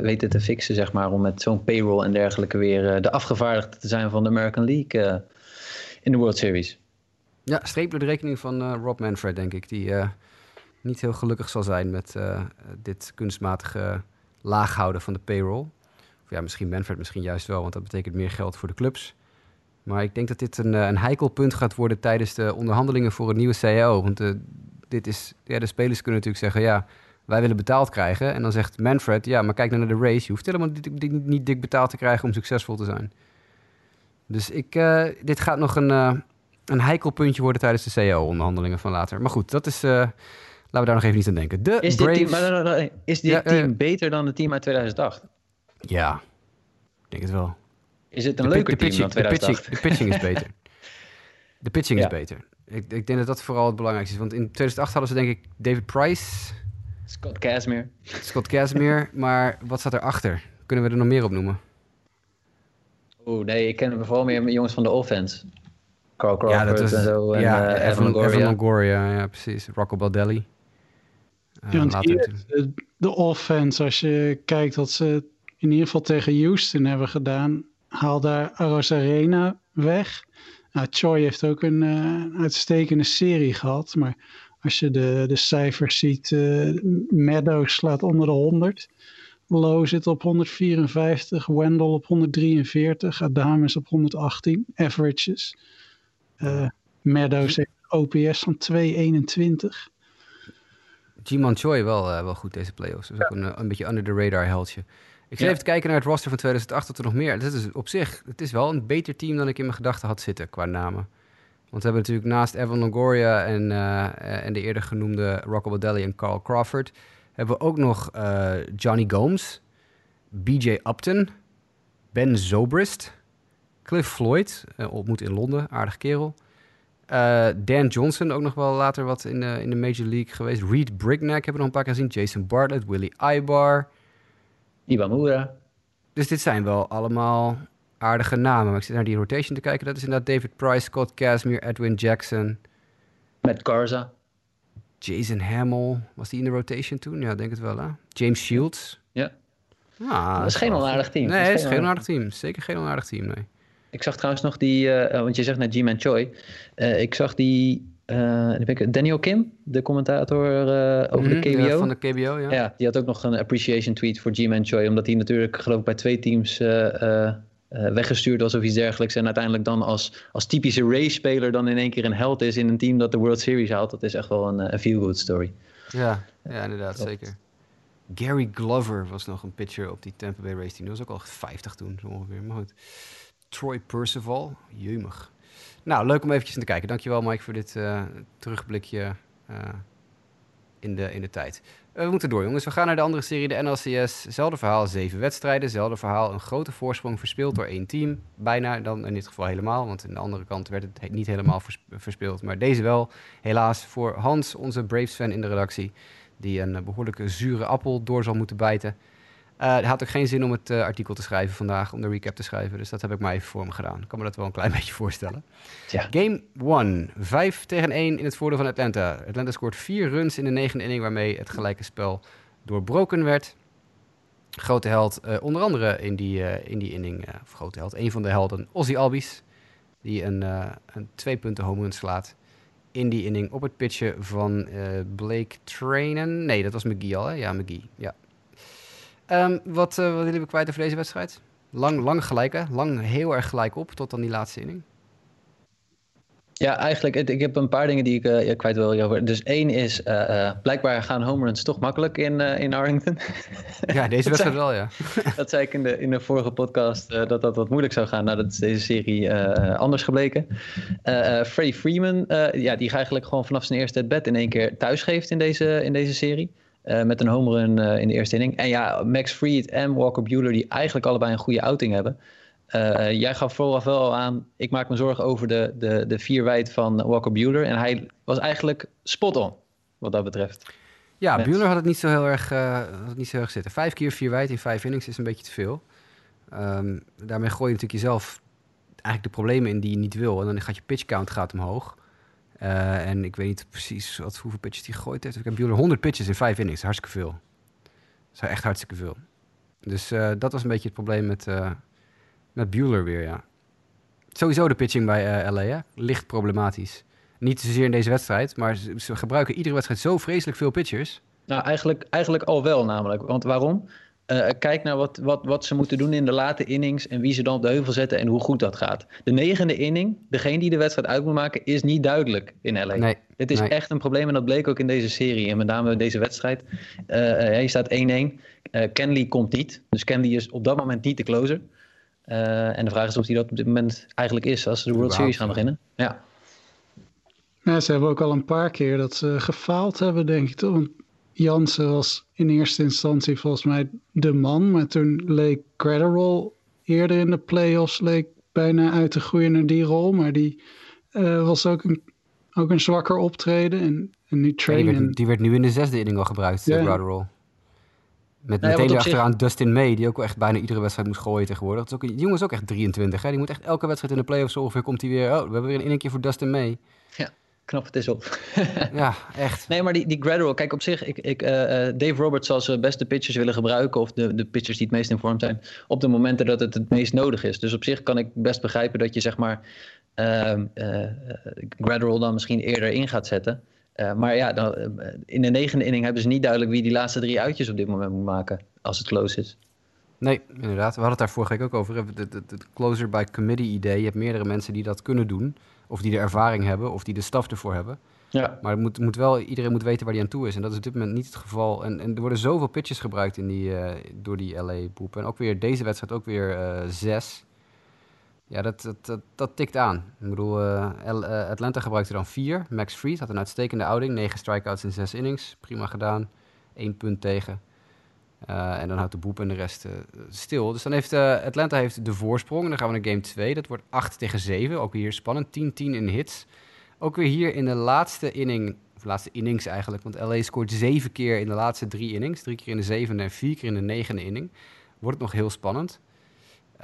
weten te fixen, zeg maar, om met zo'n payroll en dergelijke weer de afgevaardigde te zijn van de American League in de World Series. Ja, streep door de rekening van Rob Manfred, denk ik, die niet heel gelukkig zal zijn met dit kunstmatige laag houden van de payroll. Of ja, misschien Manfred, misschien juist wel, want dat betekent meer geld voor de clubs. Maar ik denk dat dit een, een heikel punt gaat worden tijdens de onderhandelingen voor een nieuwe CAO. Want de, dit is, ja, de spelers kunnen natuurlijk zeggen, ja, wij willen betaald krijgen. En dan zegt Manfred, ja, maar kijk naar de race. Je hoeft helemaal niet, niet, niet dik betaald te krijgen om succesvol te zijn. Dus ik, uh, dit gaat nog een, uh, een heikel puntje worden tijdens de CAO-onderhandelingen van later. Maar goed, dat is... Laten we daar nog even niet aan denken. De is dit team, is dit ja, team beter dan het team uit 2008? Ja, ik denk het wel. Is het een de, leuker team dan 2008? De pitching, de pitching is beter. De pitching ja. is beter. Ik, ik, denk dat dat vooral het belangrijkste is. Want in 2008 hadden ze denk ik David Price... Scott Casimir. Scott Casimir. maar wat staat erachter? Kunnen we er nog meer op noemen? Oeh, nee, ik ken vooral meer jongens van de offense. Carl Crawford ja, dat was, en zo. En, ja, uh, Evan, Longoria. Evan Longoria, ja precies. Rocco Baldelli. Uh, ja, de, de offense, als je kijkt wat ze in ieder geval tegen Houston hebben gedaan haal daar Aros Arena weg. Nou, Choi heeft ook een uh, uitstekende serie gehad. Maar als je de, de cijfers ziet, uh, Meadows slaat onder de 100. Lowe zit op 154, Wendell op 143, Adames op 118, averages. Uh, Meadows heeft OPS van 221. Jiman Choi wel, wel goed deze playoffs. Dus ook een, een beetje under the radar heldje. Ik ga even kijken naar het roster van 2008 tot er nog meer. Dat is op zich, het is wel een beter team dan ik in mijn gedachten had zitten qua namen. Want we hebben natuurlijk naast Evan Longoria en, uh, en de eerder genoemde Rocco Baldelli en Carl Crawford... hebben we ook nog uh, Johnny Gomes, BJ Upton, Ben Zobrist, Cliff Floyd, uh, ontmoet in Londen, aardig kerel... Uh, Dan Johnson, ook nog wel later wat in de, in de Major League geweest. Reed Brignac hebben we nog een paar keer gezien. Jason Bartlett, Willie Ibar. Iwamura. Dus dit zijn wel allemaal aardige namen. Maar ik zit naar die rotation te kijken. Dat is inderdaad David Price, Scott Casimir, Edwin Jackson. Matt Garza. Jason Hamill. Was die in de rotation toen? Ja, denk het wel, hè? James Shields. Ja. Ah, dat is geen onaardig team. Nee, is geen onaardig team. Zeker geen onaardig team, nee. Ik zag trouwens nog die, uh, want je zegt net G-Man Choi. Uh, ik zag die, uh, Daniel Kim, de commentator over mm, de KBO. Ja, van de KBO, ja. Ja, die had ook nog een appreciation tweet voor G-Man Choi. Omdat hij natuurlijk, geloof ik, bij twee teams weggestuurd was of iets dergelijks. En uiteindelijk dan als, als typische race-speler dan in één keer een held is in een team dat de World Series haalt. Dat is echt wel een, een feel-good story. Ja, ja inderdaad, zeker. Gary Glover was nog een pitcher op die Tampa Bay race team. Dat was ook al 50 toen, zo ongeveer. Maar goed. Troy Percival. Jeumig. Nou, leuk om eventjes te kijken. Dankjewel Mike voor dit uh, terugblikje uh, in, de, in de tijd. Uh, we moeten door jongens. We gaan naar de andere serie, de NLCS. Zelfde verhaal, zeven wedstrijden. Zelfde verhaal, een grote voorsprong verspeeld door één team. Bijna, dan in dit geval helemaal. Want aan de andere kant werd het niet helemaal vers verspeeld. Maar deze wel, helaas, voor Hans, onze Braves-fan in de redactie. Die een behoorlijke zure appel door zal moeten bijten. Uh, het had ook geen zin om het uh, artikel te schrijven vandaag, om de recap te schrijven. Dus dat heb ik maar even voor me gedaan. Ik kan me dat wel een klein beetje voorstellen. Ja. Game 1. 5 tegen 1 in het voordeel van Atlanta. Atlanta scoort 4 runs in de negende inning, waarmee het gelijke spel doorbroken werd. Grote held, uh, onder andere in die, in die inning, of grote held, een van de helden, Ozzy Albies. Die een, een twee punten home run slaat in die inning op het pitchen van Blake Trainen. Nee, dat was McGee al, hè? Ja, McGee, ja. Um, wat, uh, wat willen we kwijt over deze wedstrijd? Lang, lang gelijk, hè? Lang heel erg gelijk op, tot dan die laatste inning. Ja, eigenlijk, ik heb een paar dingen die ik uh, kwijt wil over. Dus één is, uh, blijkbaar gaan home runs toch makkelijk in, in Arlington. Ja, deze wedstrijd wel, ja. dat zei ik in de, in de vorige podcast, dat dat wat moeilijk zou gaan. Nou, dat is deze serie anders gebleken. Freddie Freeman, ja, die eigenlijk gewoon vanaf zijn eerste bed in één keer thuis geeft in deze, in deze serie. Uh, met een home run uh, in de eerste inning. En ja, Max Fried en Walker Bueller, die eigenlijk allebei een goede outing hebben. Uh, jij gaf vooraf wel aan, ik maak me zorgen over de, de, de vier wijd van Walker Bueller. En hij was eigenlijk spot on, wat dat betreft. Ja, met... Bueller had het niet zo heel erg, had het niet zo heel erg zitten. Vijf keer vier wijd in vijf innings is een beetje te veel. Um, daarmee gooi je natuurlijk jezelf eigenlijk de problemen in die je niet wil. En dan gaat je pitch count gaat omhoog. Uh, en ik weet niet precies wat, hoeveel pitches hij gegooid heeft. Ik heb Bueller 100 pitches in 5 innings. Hartstikke veel. Dat is echt hartstikke veel. Dus uh, dat was een beetje het probleem met, uh, met Bueller weer, ja. Sowieso de pitching bij LA, licht problematisch. Niet zozeer in deze wedstrijd, maar ze, ze, gebruiken iedere wedstrijd zo vreselijk veel pitchers. Nou, eigenlijk, eigenlijk al wel namelijk. Want waarom? Uh, kijk naar wat, wat, wat ze moeten doen in de late innings en wie ze dan op de heuvel zetten en hoe goed dat gaat. De negende inning, degene die de wedstrijd uit moet maken, is niet duidelijk in LA. Nee, Dit is nee. echt een probleem en dat bleek ook in deze serie en met name in deze wedstrijd. Uh, uh, je staat 1-1. Kenley komt niet, dus Kenley is op dat moment niet de closer. en de vraag is of hij dat op dit moment eigenlijk is als ze de World Series gaan beginnen. Ja. ja, ze hebben ook al een paar keer dat ze gefaald hebben, denk ik toch? Jansen was in eerste instantie volgens mij de man. Maar toen leek Gratterall eerder in de playoffs leek bijna uit te groeien naar die rol. Maar die uh, was ook een, ook een zwakker optreden. En, en nu trainen. Ja, die, werd, die, werd, nu in de zesde inning al gebruikt. Gratterall. Met ja, meteen achteraan zich... Dustin May, die ook echt bijna iedere wedstrijd moet gooien tegenwoordig. Dat is ook, die jongen is ook echt 23. Hè? Die moet echt elke wedstrijd in de playoffs ongeveer komt hij weer. Oh, we hebben weer een inning voor Dustin May. Ja knap het is op. ja, echt. Nee, maar die, die gradual, kijk op zich, ik, ik, uh, Dave Roberts zal zijn beste pitchers willen gebruiken, of de, de pitchers die het meest in vorm zijn, op de momenten dat het het meest nodig is. Dus op zich kan ik best begrijpen dat je zeg maar uh, uh, gradual dan misschien eerder in gaat zetten. maar ja, dan, in de negende inning hebben ze niet duidelijk wie die laatste drie uitjes op dit moment moet maken, als het close is. Nee, inderdaad. We hadden het daar vorige week ook over. Het closer by committee idee. Je hebt meerdere mensen die dat kunnen doen. Of die de ervaring hebben, of die de staf ervoor hebben. Ja. Maar het moet, moet wel, iedereen moet weten waar hij aan toe is. En dat is op dit moment niet het geval. En, en er worden zoveel pitches gebruikt in die, uh, door die LA-boep. En ook weer deze wedstrijd ook weer uh, zes. Ja, dat, dat, dat, dat, tikt aan. Ik bedoel, uh, Atlanta gebruikte dan vier. Max Fried had een uitstekende outing. Negen strikeouts in zes innings. Prima gedaan. Eén punt tegen. Uh, en dan houdt de boep en de rest uh, stil. Dus dan heeft uh, Atlanta heeft de voorsprong. En dan gaan we naar game 2. Dat wordt 8 tegen 7. Ook weer spannend. 10-10 in hits. Ook weer hier in de laatste inning, of laatste innings eigenlijk. Want LA scoort zeven keer in de laatste drie innings. Drie keer in de zevende en vier keer in de negende inning. Wordt nog heel spannend.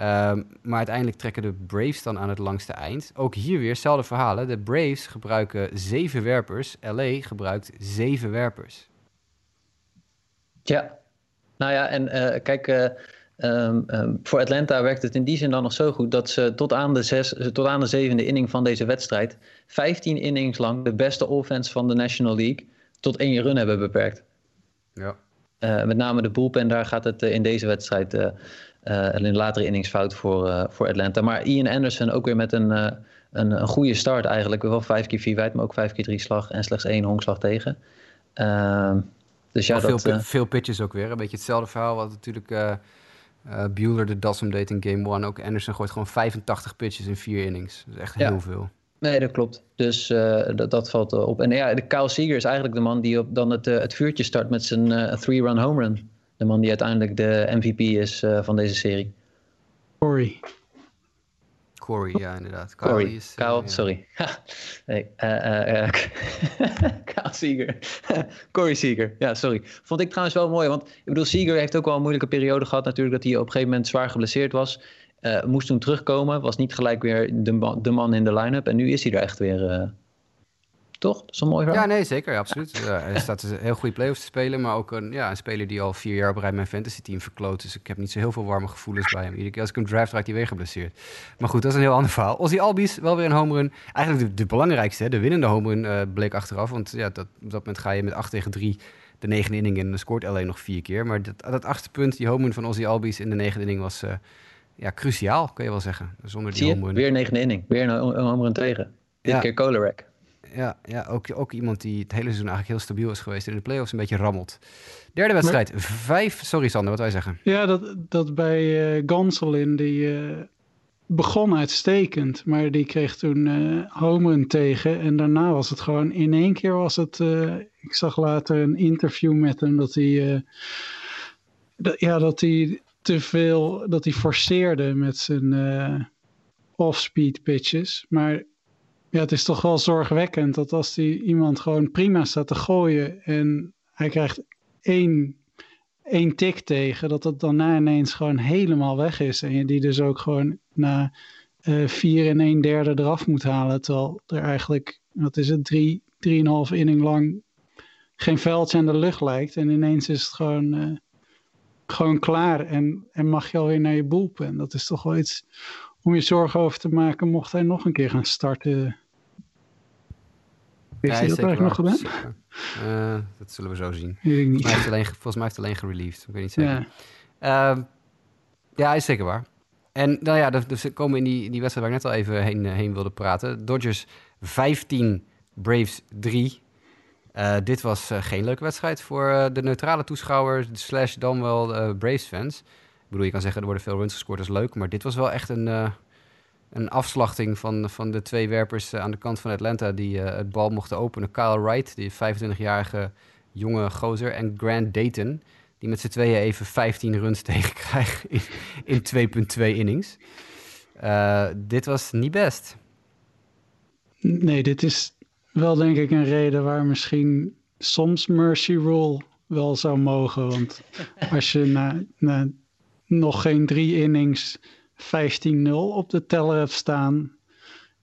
Um, maar uiteindelijk trekken de Braves dan aan het langste eind. Ook hier weer hetzelfde verhalen. De Braves gebruiken zeven werpers. LA gebruikt zeven werpers. Ja, nou ja, en uh, kijk, uh, um, um, voor Atlanta werkt het in die zin dan nog zo goed dat ze tot aan de, zes, tot aan de zevende inning van deze wedstrijd 15 innings lang de beste offense van de National League tot één run hebben beperkt. Ja. Uh, met name de bullpen, daar gaat het in deze wedstrijd in de latere innings fout voor, voor Atlanta. Maar Ian Anderson ook weer met een, een, een goede start eigenlijk. Wel vijf keer vier wijd, maar ook vijf keer drie slag en slechts één honkslag tegen. Dus ja, veel, dat, uh, veel pitches ook weer. Een beetje hetzelfde verhaal wat natuurlijk uh, uh, Bueller de das deed in game one. Ook Anderson gooit gewoon 85 pitches in vier innings. Dat is echt heel ja. veel. Nee, dat klopt. Dus dat, dat, valt op. En ja, de Kyle Seager is eigenlijk de man die op, dan het, het vuurtje start met zijn three-run home run. De man die uiteindelijk de MVP is van deze serie. Corey. Corey, ja, inderdaad. Kyle, Corey. Is, Kyle, ja. sorry. nee, uh, uh, Kyle Seager. Corey Seager, ja, sorry. Vond ik trouwens wel mooi, want ik bedoel, Seager heeft ook wel een moeilijke periode gehad natuurlijk, dat hij op een gegeven moment zwaar geblesseerd was. Moest toen terugkomen, was niet gelijk weer de, de man in de line-up en nu is hij er echt weer... toch? Dat is een mooi verhaal. Ja, nee, zeker, ja, absoluut. Ja, hij staat een heel goede playoffs te spelen, maar ook een, ja, een speler die al vier jaar op rij mijn fantasy team verkloot. Dus ik heb niet zo heel veel warme gevoelens bij hem. Iedere keer als ik hem draft, raakt hij weer geblesseerd. Maar goed, dat is een heel ander verhaal. Ozzy Albies, wel weer een home run. Eigenlijk de, de belangrijkste, hè, de winnende home run uh, bleek achteraf. Want ja, dat, op dat moment ga je met 8 tegen 3 de negende inning in en dan scoort alleen nog vier keer. Maar dat, dat achtste punt, die home run van Ozzy Albies in de negende inning was uh, ja, cruciaal, kun je wel zeggen. Zonder die Zie je? home run. Weer negende inning, weer een, een home run tegen. Dit Ja. keer Kolarek. Ja, ja ook, ook iemand die het hele seizoen eigenlijk heel stabiel is geweest. In de playoffs een beetje rammelt. Derde wedstrijd. Vijf. Sorry Sander, wat wij zeggen. Ja, dat, dat bij uh, Gonsolin, die uh, begon uitstekend. Maar die kreeg toen uh, homerun tegen. En daarna was het gewoon in één keer was het... uh, ik zag later een interview met hem dat hij... dat, ja, dat hij te veel... Dat hij forceerde met zijn off-speed pitches. Maar ja, het is toch wel zorgwekkend dat als die iemand gewoon prima staat te gooien en hij krijgt één, één tik tegen, dat het daarna ineens gewoon helemaal weg is. En je die dus ook gewoon na uh, vier en een derde eraf moet halen. Terwijl er eigenlijk, wat is het, drie, drieënhalf inning lang geen veldje aan de lucht lijkt. En ineens is het gewoon, uh, gewoon klaar en, en mag je alweer naar je bullpen. Dat is toch wel iets om je zorgen over te maken mocht hij nog een keer gaan starten. Heeft hij dat eigenlijk nog gedaan? Uh, dat zullen we zo zien. Weet ik niet. Volgens mij heeft hij alleen, volgens mij heeft alleen gerelieved. Ik weet niet zeker. Ja, uh, ja is zeker waar. En nou ja, dus we komen in die, die wedstrijd waar ik net al even heen, heen wilde praten. Dodgers 15, Braves 3. Uh, dit was uh, geen leuke wedstrijd voor uh, de neutrale toeschouwer slash dan wel Braves fans. Ik bedoel, je kan zeggen er worden veel runs gescoord, dat is leuk. Maar dit was wel echt een, een afslachting van, van de twee werpers aan de kant van Atlanta... die uh, het bal mochten openen. Kyle Wright, die 25-jarige jonge gozer. En Grant Dayton, die met z'n tweeën even 15 runs tegenkrijgt in, in 2,2 innings. Uh, dit was niet best. Nee, dit is wel denk ik een reden waar misschien soms Mercy Rule wel zou mogen. Want als je na nog geen drie innings 15-0 op de teller staan.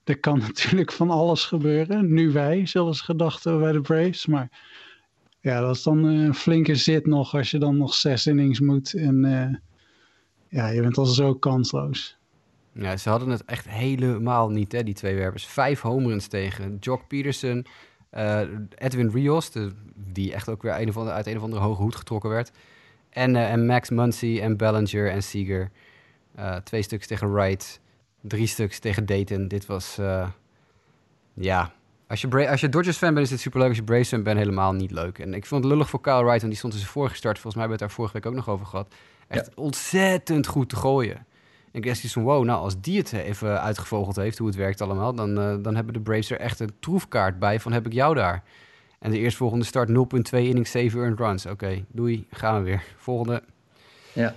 Er kan natuurlijk van alles gebeuren. Nu wij, zelfs gedacht bij de Braves. Maar ja, dat is dan een flinke zit nog als je dan nog zes innings moet. En uh, ja, je bent al zo kansloos. Ja, ze hadden het echt helemaal niet, hè, die twee werpers. Vijf homeruns tegen. Jock Peterson, uh, Edwin Rios, die echt ook weer een of andere, uit een of andere hoge hoed getrokken werd. En, en Max Muncy en Ballinger en Seager. Uh, twee stuks tegen Wright. Drie stuks tegen Dayton. Dit was, uh, ja, Als je, Bra als je Dodgers fan bent, is dit superleuk. Als je Braves fan bent, helemaal niet leuk. En ik vond het lullig voor Kyle Wright, want die stond in zijn vorige start. Volgens mij hebben we het daar vorige week ook nog over gehad. Echt ontzettend goed te gooien. En ik dacht van, wow, nou als die het even uitgevogeld heeft, hoe het werkt allemaal, dan, eh, dan hebben de Braves er echt een troefkaart bij van heb ik jou daar. En de eerstvolgende start 0.2 innings, 7 earned runs. Oké, doei, gaan we weer. Volgende. Ja.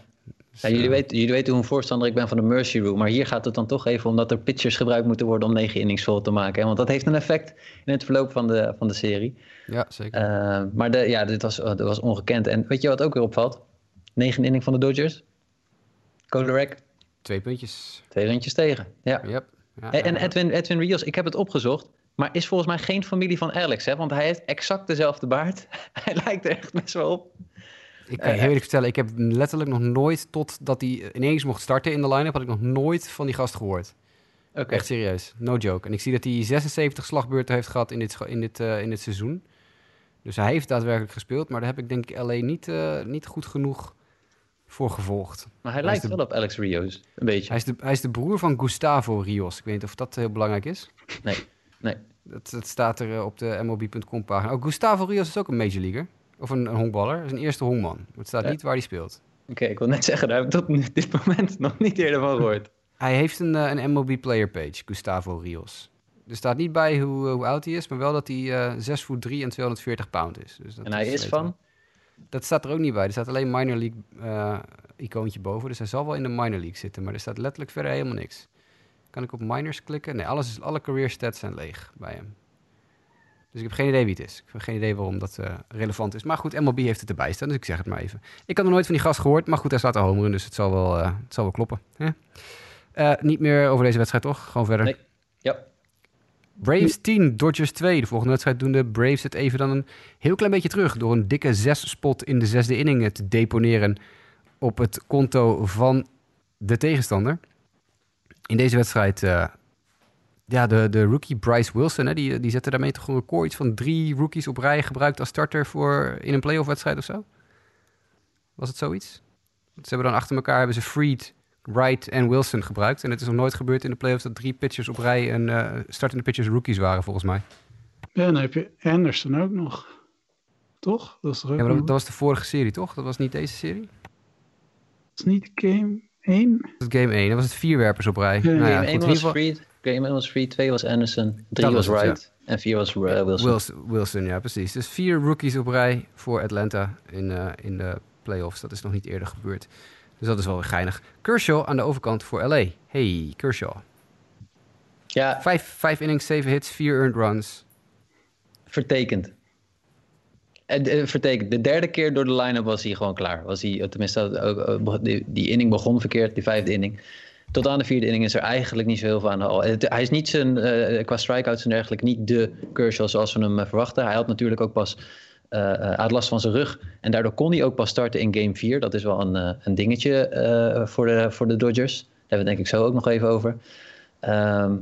Dus, Ja, jullie, eh, weten, jullie weten hoe een voorstander ik ben van de Mercy Rule. Maar hier gaat het dan toch even omdat er pitchers gebruikt moeten worden om negen innings vol te maken. Hè? Want dat heeft een effect in het verloop van de, van de serie. Ja, zeker. Eh, maar de, ja, dit was, dit was ongekend. En weet je wat ook weer opvalt? Negen inning van de Dodgers. Kolarek, Twee puntjes. twee rondjes tegen. Ja. Yep. Ja, En. Edwin, Edwin Rios, ik heb het opgezocht. Maar is volgens mij geen familie van Alex. Hè? Want hij heeft exact dezelfde baard. hij lijkt er echt best wel op. Ik kan je heel eerlijk vertellen, ik heb letterlijk nog nooit, totdat hij ineens mocht starten in de line-up, had ik nog nooit van die gast gehoord. Echt serieus, no joke. En ik zie dat hij 76 slagbeurten heeft gehad in dit, in dit, eh, in dit seizoen. Dus hij heeft daadwerkelijk gespeeld, maar daar heb ik denk ik LA niet, eh, niet goed genoeg voor gevolgd. Maar hij lijkt de- wel op Alex Rios. Een beetje. Hij is, de, hij is de broer van Gustavo Rios. Ik weet niet of dat heel belangrijk is. Nee, nee. Dat, dat staat er eh, op de MLB.com pagina. Ook Gustavo Rios is ook een major leaguer. Of een, een honkballer. Dat is een eerste honkman. Maar het staat Ja. niet waar hij speelt. Oké, ik wil net zeggen, daar heb ik tot dit moment nog niet eerder van gehoord. Hij heeft een, eh, een MLB player page, Gustavo Rios. Er staat niet bij hoe, hoe oud hij is, maar wel dat hij eh 6 voet 3 en 240 pound is. Dus dat En hij is van? Dat staat er ook niet bij. Er staat alleen minor league eh, icoontje boven. Dus hij zal wel in de minor league zitten, maar er staat letterlijk verder helemaal niks. Kan ik op minors klikken? Nee, alles is, alle career stats zijn leeg bij hem. Dus ik heb geen idee wie het is. Ik heb geen idee waarom dat eh, relevant is. Maar goed, MLB heeft het erbij staan, dus ik zeg het maar even. Ik had nog nooit van die gast gehoord, maar goed, hij staat er homeren, dus het zal wel, eh, het zal wel kloppen. Hè? Eh, niet meer over deze wedstrijd, toch? Gewoon verder. Nee. Ja. Braves 10, Dodgers 2. De volgende wedstrijd doen de Braves het even dan een heel klein beetje terug... door een dikke 6-spot in de zesde inning te deponeren op het konto van de tegenstander. In deze wedstrijd, ja, de, de rookie Bryce Wilson, hè, die, die zette daarmee toch een record iets van drie rookies op rij gebruikt als starter voor in een playoff wedstrijd of zo. Was het zoiets? Ze hebben dan achter elkaar hebben ze Freed, Wright en Wilson gebruikt. En het is nog nooit gebeurd in de playoffs dat drie pitchers op rij en eh, startende pitchers rookies waren volgens mij. Ja, dan heb je Anderson ook nog. Toch? Dat is toch ook Ja, maar dat, was de vorige serie, toch? Dat was niet deze serie? Dat is niet game 1. Dat was game 1. Dat was het vier werpers op rij. Ja, nou ja, Game goed, 1 in was ieder geval- Freed, Game 1 was Freed, 2 was Anderson, 3 Dat was Wright en 4 was uh, Wilson. Wilson, Wilson, ja, precies. Dus vier rookies op rij voor Atlanta in, eh, in de playoffs. Dat is nog niet eerder gebeurd. Dus dat is wel weer geinig. Kershaw aan de overkant voor LA. Hey, Kershaw. Ja, Vijf, vijf innings, zeven hits, vier earned runs. vertekend. En, eh, vertekend. De derde keer door de line-up was hij gewoon klaar. Was hij, eh, tenminste, eh, eh, die, die inning begon verkeerd, die vijfde inning. Tot aan de vierde inning is er eigenlijk niet zo heel veel aan de hal. Hij is niet zijn, eh, qua strikeouts en dergelijke, niet de Kershaw zoals we hem eh, verwachten. Hij had natuurlijk ook pas eh, eh, had last van zijn rug. En daardoor kon hij ook pas starten in game 4. Dat is wel een, een dingetje voor, de, voor de Dodgers. Daar hebben we het denk ik zo ook nog even over. Ehm,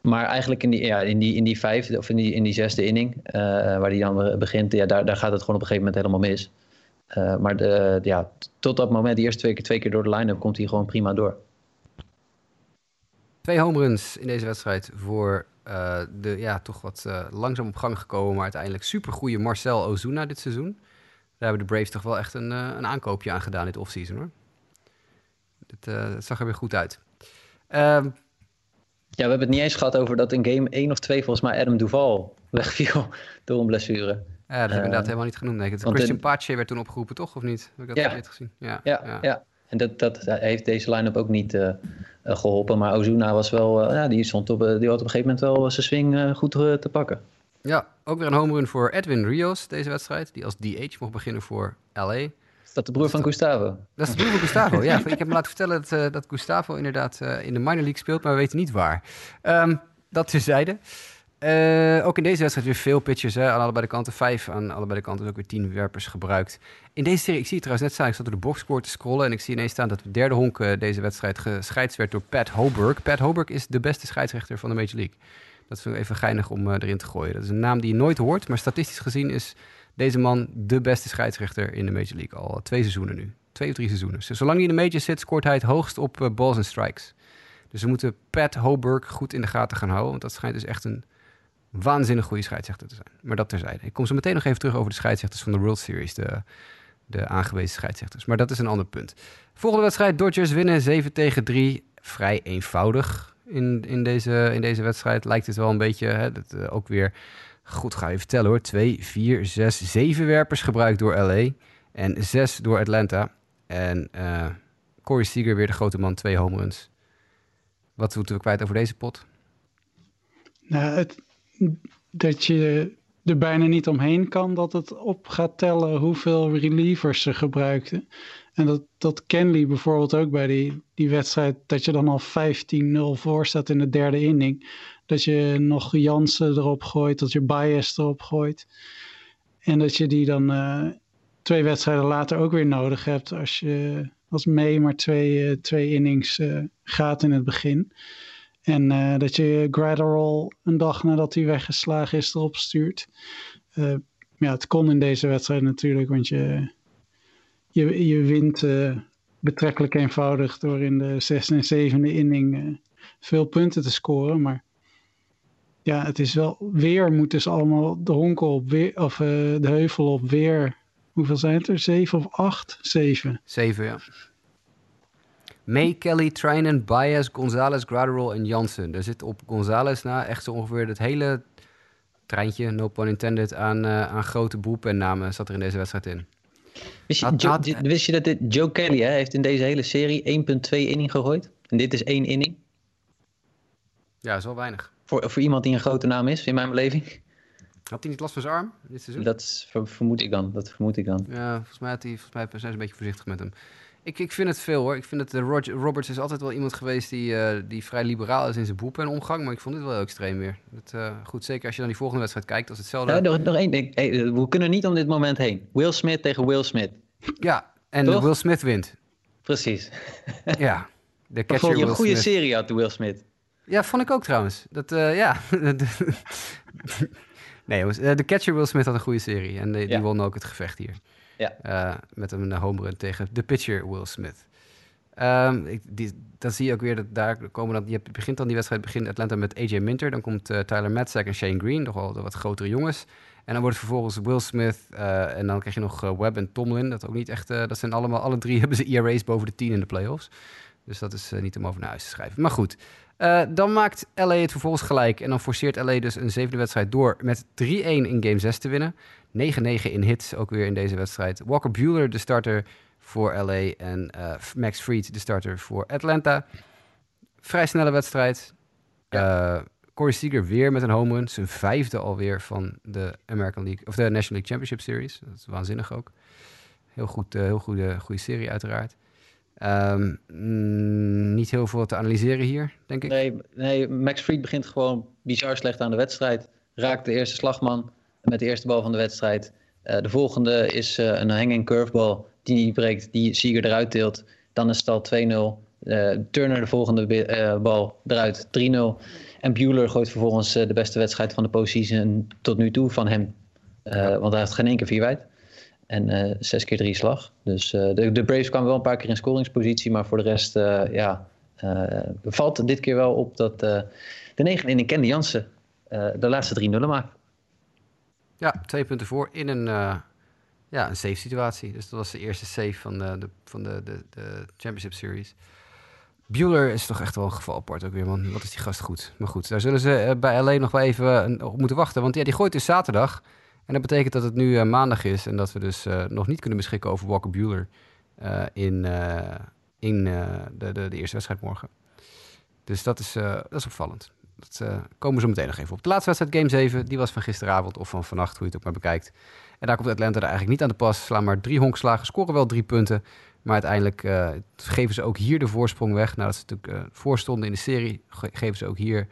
maar eigenlijk in die, ja, in die, in die vijfde of in die, in die zesde inning, waar hij dan be- begint, ja, daar, daar gaat het gewoon op een gegeven moment helemaal mis. Maar de, ja, tot dat moment, die eerste twee keer, twee keer door de line-up, komt hij gewoon prima door. Twee home runs in deze wedstrijd voor eh, de ja, toch wat eh, langzaam op gang gekomen, maar uiteindelijk supergoeie Marcel Ozuna dit seizoen. Daar hebben de Braves toch wel echt een, eh, een aankoopje aan gedaan dit offseason hoor. Het, zag er weer goed uit. Ehm, Ja, we hebben het niet eens gehad over dat in game 1 of 2 volgens mij Adam Duval wegviel door een blessure. ja, dat heb ik inderdaad helemaal niet genoemd. Nee, Christian in- Pache werd toen opgeroepen, toch? Of niet? Heb ik dat Ja. gezien? Ja, Ja, ja. En dat, dat heeft deze line-up ook niet eh, eh, geholpen. Maar Ozuna was wel, eh, ja, die, stond op, eh, die had op een gegeven moment wel zijn swing eh, goed eh, te pakken. Ja, ook weer een home run voor Edwin Rios deze wedstrijd. Die als DH mocht beginnen voor LA. Is dat de broer van Gustavo? Dat is de broer van Gustavo. Ja, ik heb me laten vertellen dat, eh, dat Gustavo inderdaad eh, in de minor league speelt, maar we weten niet waar. Ehm, dat terzijde. Eh ook in deze wedstrijd weer veel pitches hè, aan allebei de kanten. Vijf aan allebei de kanten, ook weer tien werpers gebruikt. In deze serie, ik zie het trouwens net staan, ik zat door de boxscore te scrollen en ik zie ineens staan dat de derde honk eh, deze wedstrijd gescheid werd door Pat Hoburg. Pat Hoburg is de beste scheidsrechter van de Major League. Dat is even geinig om eh, erin te gooien. Dat is een naam die je nooit hoort, maar statistisch gezien is deze man de beste scheidsrechter in de Major League. Al twee seizoenen nu. Twee of drie seizoenen. Dus zolang hij in de majors zit, scoort hij het hoogst op balls en strikes. Dus we moeten Pat Hoburg goed in de gaten gaan houden. Want dat schijnt dus echt een waanzinnig goede scheidsrechter te zijn. Maar dat terzijde. Ik kom zo meteen nog even terug over de scheidsrechters van de World Series, de, de aangewezen scheidsrechters. Maar dat is een ander punt. Volgende wedstrijd, Dodgers winnen 7 tegen 3. Vrij eenvoudig in, in, deze, in deze wedstrijd. Lijkt het wel een beetje, hè, dat, uh, ook weer... Goed, ga je vertellen hoor. 2, 4, 6, 7 werpers gebruikt door LA. En 6 door Atlanta. En uh, Corey Seager weer de grote man, twee home runs. Wat moeten we kwijt over deze pot? Nou, het, dat je er bijna niet omheen kan dat het op gaat tellen hoeveel relievers ze gebruikten. En dat, dat Kenley bijvoorbeeld ook bij die, die wedstrijd, dat je dan al 15-0 voor staat in de derde inning. Dat je nog Jansen erop gooit, dat je Bias erop gooit. En dat je die dan uh, twee wedstrijden later ook weer nodig hebt als je als mee maar twee, uh, twee innings uh, gaat in het begin. En uh, dat je Gratterall een dag nadat hij weggeslagen is erop stuurt. Uh, ja, het kon in deze wedstrijd natuurlijk, want je, je, je wint uh, betrekkelijk eenvoudig door in de zesde en zevende inning veel punten te scoren. Maar ja, het is wel weer moeten ze allemaal de honkel op weer, of de heuvel op weer. Hoeveel zijn het er? Zeven of acht? Zeven. Zeven, ja. May, Kelly, Trinan, Baez, Gonzalez, Gratterall en Jansen. Er zit op Gonzalez na echt zo ongeveer het hele treintje, no pun intended, aan, uh, aan grote boelpennamen zat er in deze wedstrijd in. Wist je, had, Joe, had, wist je dat dit, Joe Kelly hè, heeft in deze hele serie 1,2 inning gegooid? En dit is één inning? Ja, dat is wel weinig. Voor, voor iemand die een grote naam is, in mijn beleving. Had hij niet last van zijn arm dit seizoen? Dat vermoed ik dan. Dat vermoed ik dan. Ja, volgens mij, had hij, volgens mij zijn ze een beetje voorzichtig met hem. Ik, ik vind het veel hoor. Ik vind het, uh, Roger, Roberts is altijd wel iemand geweest die, uh, die vrij liberaal is in zijn boepen en omgang. Maar ik vond dit wel heel extreem weer. Uh, goed, zeker als je dan die volgende wedstrijd kijkt, als hetzelfde. Ja, nog, nog één ding. Hey, we kunnen niet om dit moment heen. Will Smith tegen Will Smith. Ja, en Toch? Will Smith wint. Precies. ja. De catcher Will een goede Smith. serie had, Will Smith. Ja, vond ik ook trouwens. Dat, ja. nee jongens, de catcher Will Smith had een goede serie. En die, ja. die won ook het gevecht hier. Ja. Uh, met een home run tegen de pitcher Will Smith. Um, ik, dan zie je ook weer dat daar komen dan. Je begint dan die wedstrijd begint Atlanta met AJ Minter. Dan komt uh, Tyler Matzek en Shane Green, nog wel de wat grotere jongens. En dan wordt het vervolgens Will Smith. Uh, en dan krijg je nog Webb en Tomlin. Dat ook niet echt. dat zijn allemaal, alle drie hebben ze ERA's boven de 10 in de playoffs. Dus dat is niet om over naar huis te schrijven. Maar goed. Dan maakt LA het vervolgens gelijk. En dan forceert LA dus een zevende wedstrijd door met 3-1 in game 6 te winnen. 9-9 in hits, ook weer in deze wedstrijd. Walker Bueller, de starter voor LA. En uh, Max Fried, de starter voor Atlanta. Vrij snelle wedstrijd. Ja. Uh, Corey Seager weer met een home run. Zijn vijfde alweer van de American League, of de National League Championship Series. Dat is waanzinnig ook. Heel goed, uh, heel goede, goede serie uiteraard. Um, mm, niet heel veel te analyseren hier, denk ik. Nee, nee, Max Fried begint gewoon bizar slecht aan de wedstrijd. Raakt de eerste slagman met de eerste bal van de wedstrijd. Uh, de volgende is uh, een hanging curveball die breekt, die Sieger eruit tilt. Dan is het al 2-0. Uh, Turner de volgende bal eruit, 3-0. En Bueller gooit vervolgens de beste wedstrijd van de postseason tot nu toe van hem. Want hij heeft geen één keer vier wijd. En zes keer drie slag. Dus de, de, Braves kwamen wel een paar keer in scoringspositie. Maar voor de rest, ja, valt dit keer wel op dat de negen in Kenny Jansen de laatste drie nullen maakt. Ja, twee punten voor in een, ja, een safe situatie. Dus dat was de eerste save van de, de van de, de, de, Championship Series. Bueller is toch echt wel een geval apart ook weer, man. Wat is die gast goed. Maar goed, daar zullen ze bij LA nog wel even op moeten wachten. Want ja, die gooit dus zaterdag... En dat betekent dat het nu uh, maandag is en dat we dus uh, nog niet kunnen beschikken over Walker Bueller uh, in, in de, de, de, eerste wedstrijd morgen. Dus dat is, dat is opvallend. Dat komen we zo meteen nog even op. De laatste wedstrijd, Game 7, die was van gisteravond of van vannacht, hoe je het ook maar bekijkt. En daar komt Atlanta er eigenlijk niet aan de pas. Slaan maar drie honkslagen, scoren wel drie punten. Maar uiteindelijk geven ze ook hier de voorsprong weg. Nadat ze natuurlijk voorstonden in de serie, ge geven ze ook hier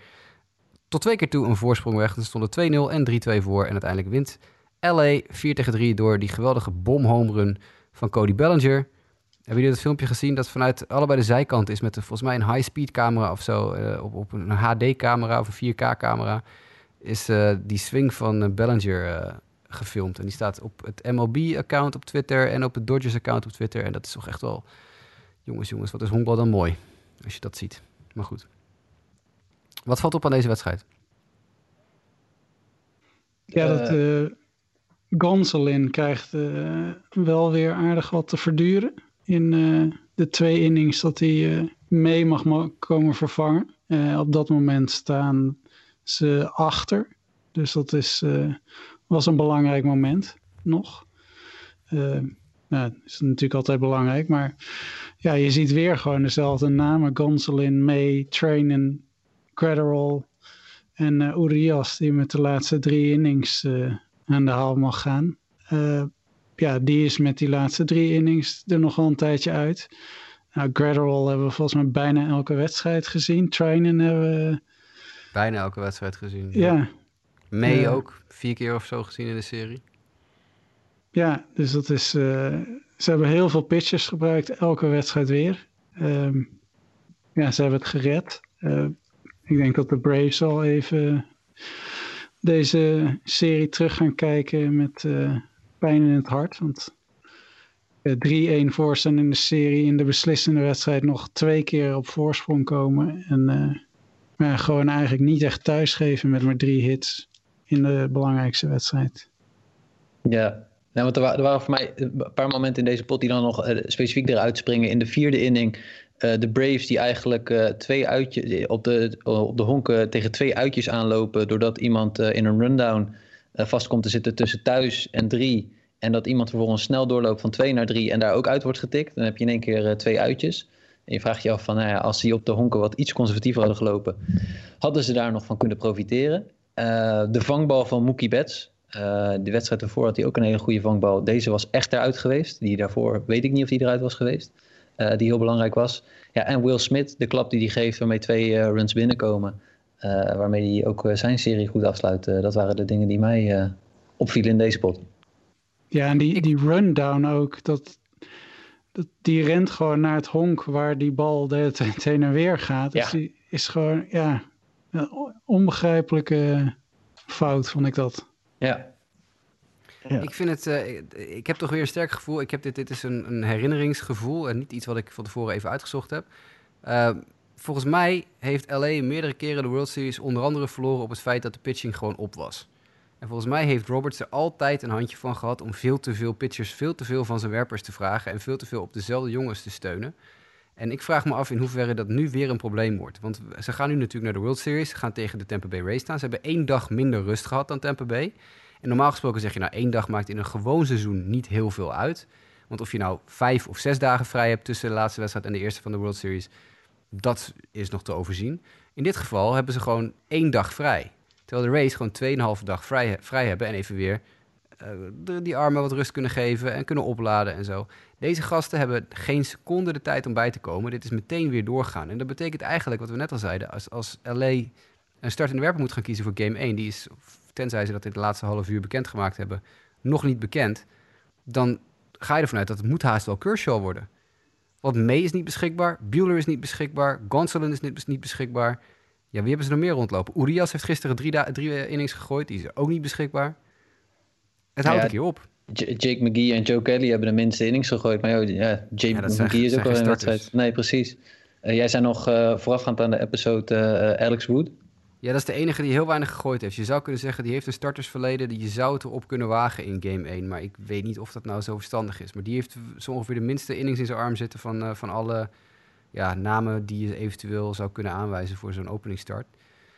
tot twee keer toe een voorsprong weg. Er stonden 2-0 en 3-2 voor. En uiteindelijk wint LA 4 tegen 3 door die geweldige bom home run van Cody Bellinger. Hebben jullie dat filmpje gezien dat vanuit allebei de zijkant is met een, volgens mij een high-speed camera of zo, uh, op, op een HD-camera of een 4K-camera, is uh, die swing van uh, Bellinger gefilmd. En die staat op het MLB-account op Twitter en op het Dodgers-account op Twitter. En dat is toch echt wel, jongens, jongens, wat is honkbal dan mooi als je dat ziet. Maar goed. Wat valt op aan deze wedstrijd? Ja, dat uh, Gonsolin krijgt wel weer aardig wat te verduren in de twee innings dat hij mee mag komen vervangen. op dat moment staan ze achter. Dus dat is, was een belangrijk moment nog. nou, dat is natuurlijk altijd belangrijk, maar ja, je ziet weer gewoon dezelfde namen. Gonsolin, May, Trainen, Gretterall en uh, Urias die met de laatste drie innings aan de haal mag gaan. Ja, die is met die laatste drie innings er nog wel een tijdje uit. Nou, hebben we volgens mij bijna elke wedstrijd gezien. Trainen hebben we... Bijna elke wedstrijd gezien. Ja. ja. May ook vier keer of zo gezien in de serie. Ja, dus dat is... ze hebben heel veel pitches gebruikt, elke wedstrijd weer. Um, ja, ze hebben het gered. Uh, ik denk dat de Braves al even deze serie terug gaan kijken met uh, pijn in het hart. Want uh, 3-1 voorstaan in de serie, in de beslissende wedstrijd nog twee keer op voorsprong komen. En uh, maar gewoon eigenlijk niet echt thuisgeven met maar drie hits in de belangrijkste wedstrijd. Ja, nou, want er, waren, er waren voor mij een paar momenten in deze pot die dan nog uh, specifiek eruit springen. In de vierde inning de Braves die eigenlijk twee uitjes op de, op de honken tegen twee uitjes aanlopen. Doordat iemand in een rundown vast komt te zitten tussen thuis en drie. En dat iemand vervolgens snel doorloopt van twee naar drie en daar ook uit wordt getikt. Dan heb je in één keer twee uitjes. En je vraagt je af van, nou ja, als die op de honken wat iets conservatiever hadden gelopen, hadden ze daar nog van kunnen profiteren. de vangbal van Mookie Betts, uh, de wedstrijd ervoor had hij ook een hele goede vangbal. Deze was echt eruit geweest. Die daarvoor weet ik niet of die eruit was geweest. Die heel belangrijk was. Ja, en Will Smith, de klap die hij geeft waarmee twee runs binnenkomen. Waarmee hij ook zijn serie goed afsluit. dat waren de dingen die mij opvielen in deze pot. Ja, en die, die rundown ook. Dat, dat, die rent gewoon naar het honk waar die bal de hele tijd heen en weer gaat. Dus ja. die is gewoon, ja, een onbegrijpelijke fout vond ik dat. Ja. Ja. Ik vind het, uh, ik heb toch weer een sterk gevoel. Ik heb dit, dit is een, een herinneringsgevoel en niet iets wat ik van tevoren even uitgezocht heb. Uh, volgens mij heeft LA meerdere keren de World Series onder andere verloren op het feit dat de pitching gewoon op was. En volgens mij heeft Roberts er altijd een handje van gehad om veel te veel pitchers, veel te veel van zijn werpers te vragen en veel te veel op dezelfde jongens te steunen. En ik vraag me af in hoeverre dat nu weer een probleem wordt. Want ze gaan nu natuurlijk naar de World Series. Ze gaan tegen de Tampa Bay Rays staan. Ze hebben één dag minder rust gehad dan Tampa Bay. En normaal gesproken zeg je, nou, één dag maakt in een gewoon seizoen niet heel veel uit. Want of je nou vijf of zes dagen vrij hebt tussen de laatste wedstrijd en de eerste van de World Series, dat is nog te overzien. In dit geval hebben ze gewoon één dag vrij. Terwijl de Rays gewoon 2,5 dag vrij, vrij hebben en even weer uh, die armen wat rust kunnen geven en kunnen opladen en zo. Deze gasten hebben geen seconde de tijd om bij te komen. Dit is meteen weer doorgaan. En dat betekent eigenlijk, wat we net al zeiden, als, als LA een startende werper moet gaan kiezen voor game 1, die is, tenzij ze dat in de laatste half uur bekendgemaakt hebben, nog niet bekend, dan ga je ervan uit dat het moet haast wel Kershaw worden. Want May is niet beschikbaar, Bueller is niet beschikbaar, Gonsolin is niet, niet beschikbaar. Ja, wie hebben ze nog meer rondlopen? Urias heeft gisteren drie, drie innings gegooid, die is ook niet beschikbaar. Het houdt ja, een keer op. Jake McGee en Joe Kelly hebben de minste innings gegooid. Maar joh, ja, Jake McGee is ook wel een wedstrijd. Nee, precies. Uh, jij zei nog uh, voorafgaand aan de episode uh, Alex Wood. Ja, dat is de enige die heel weinig gegooid heeft. Je zou kunnen zeggen, die heeft een startersverleden. Die je zou het erop kunnen wagen in game 1. Maar ik weet niet of dat nou zo verstandig is. Maar die heeft zo ongeveer de minste innings in zijn arm zitten van, van alle ja, namen die je eventueel zou kunnen aanwijzen voor zo'n openingstart.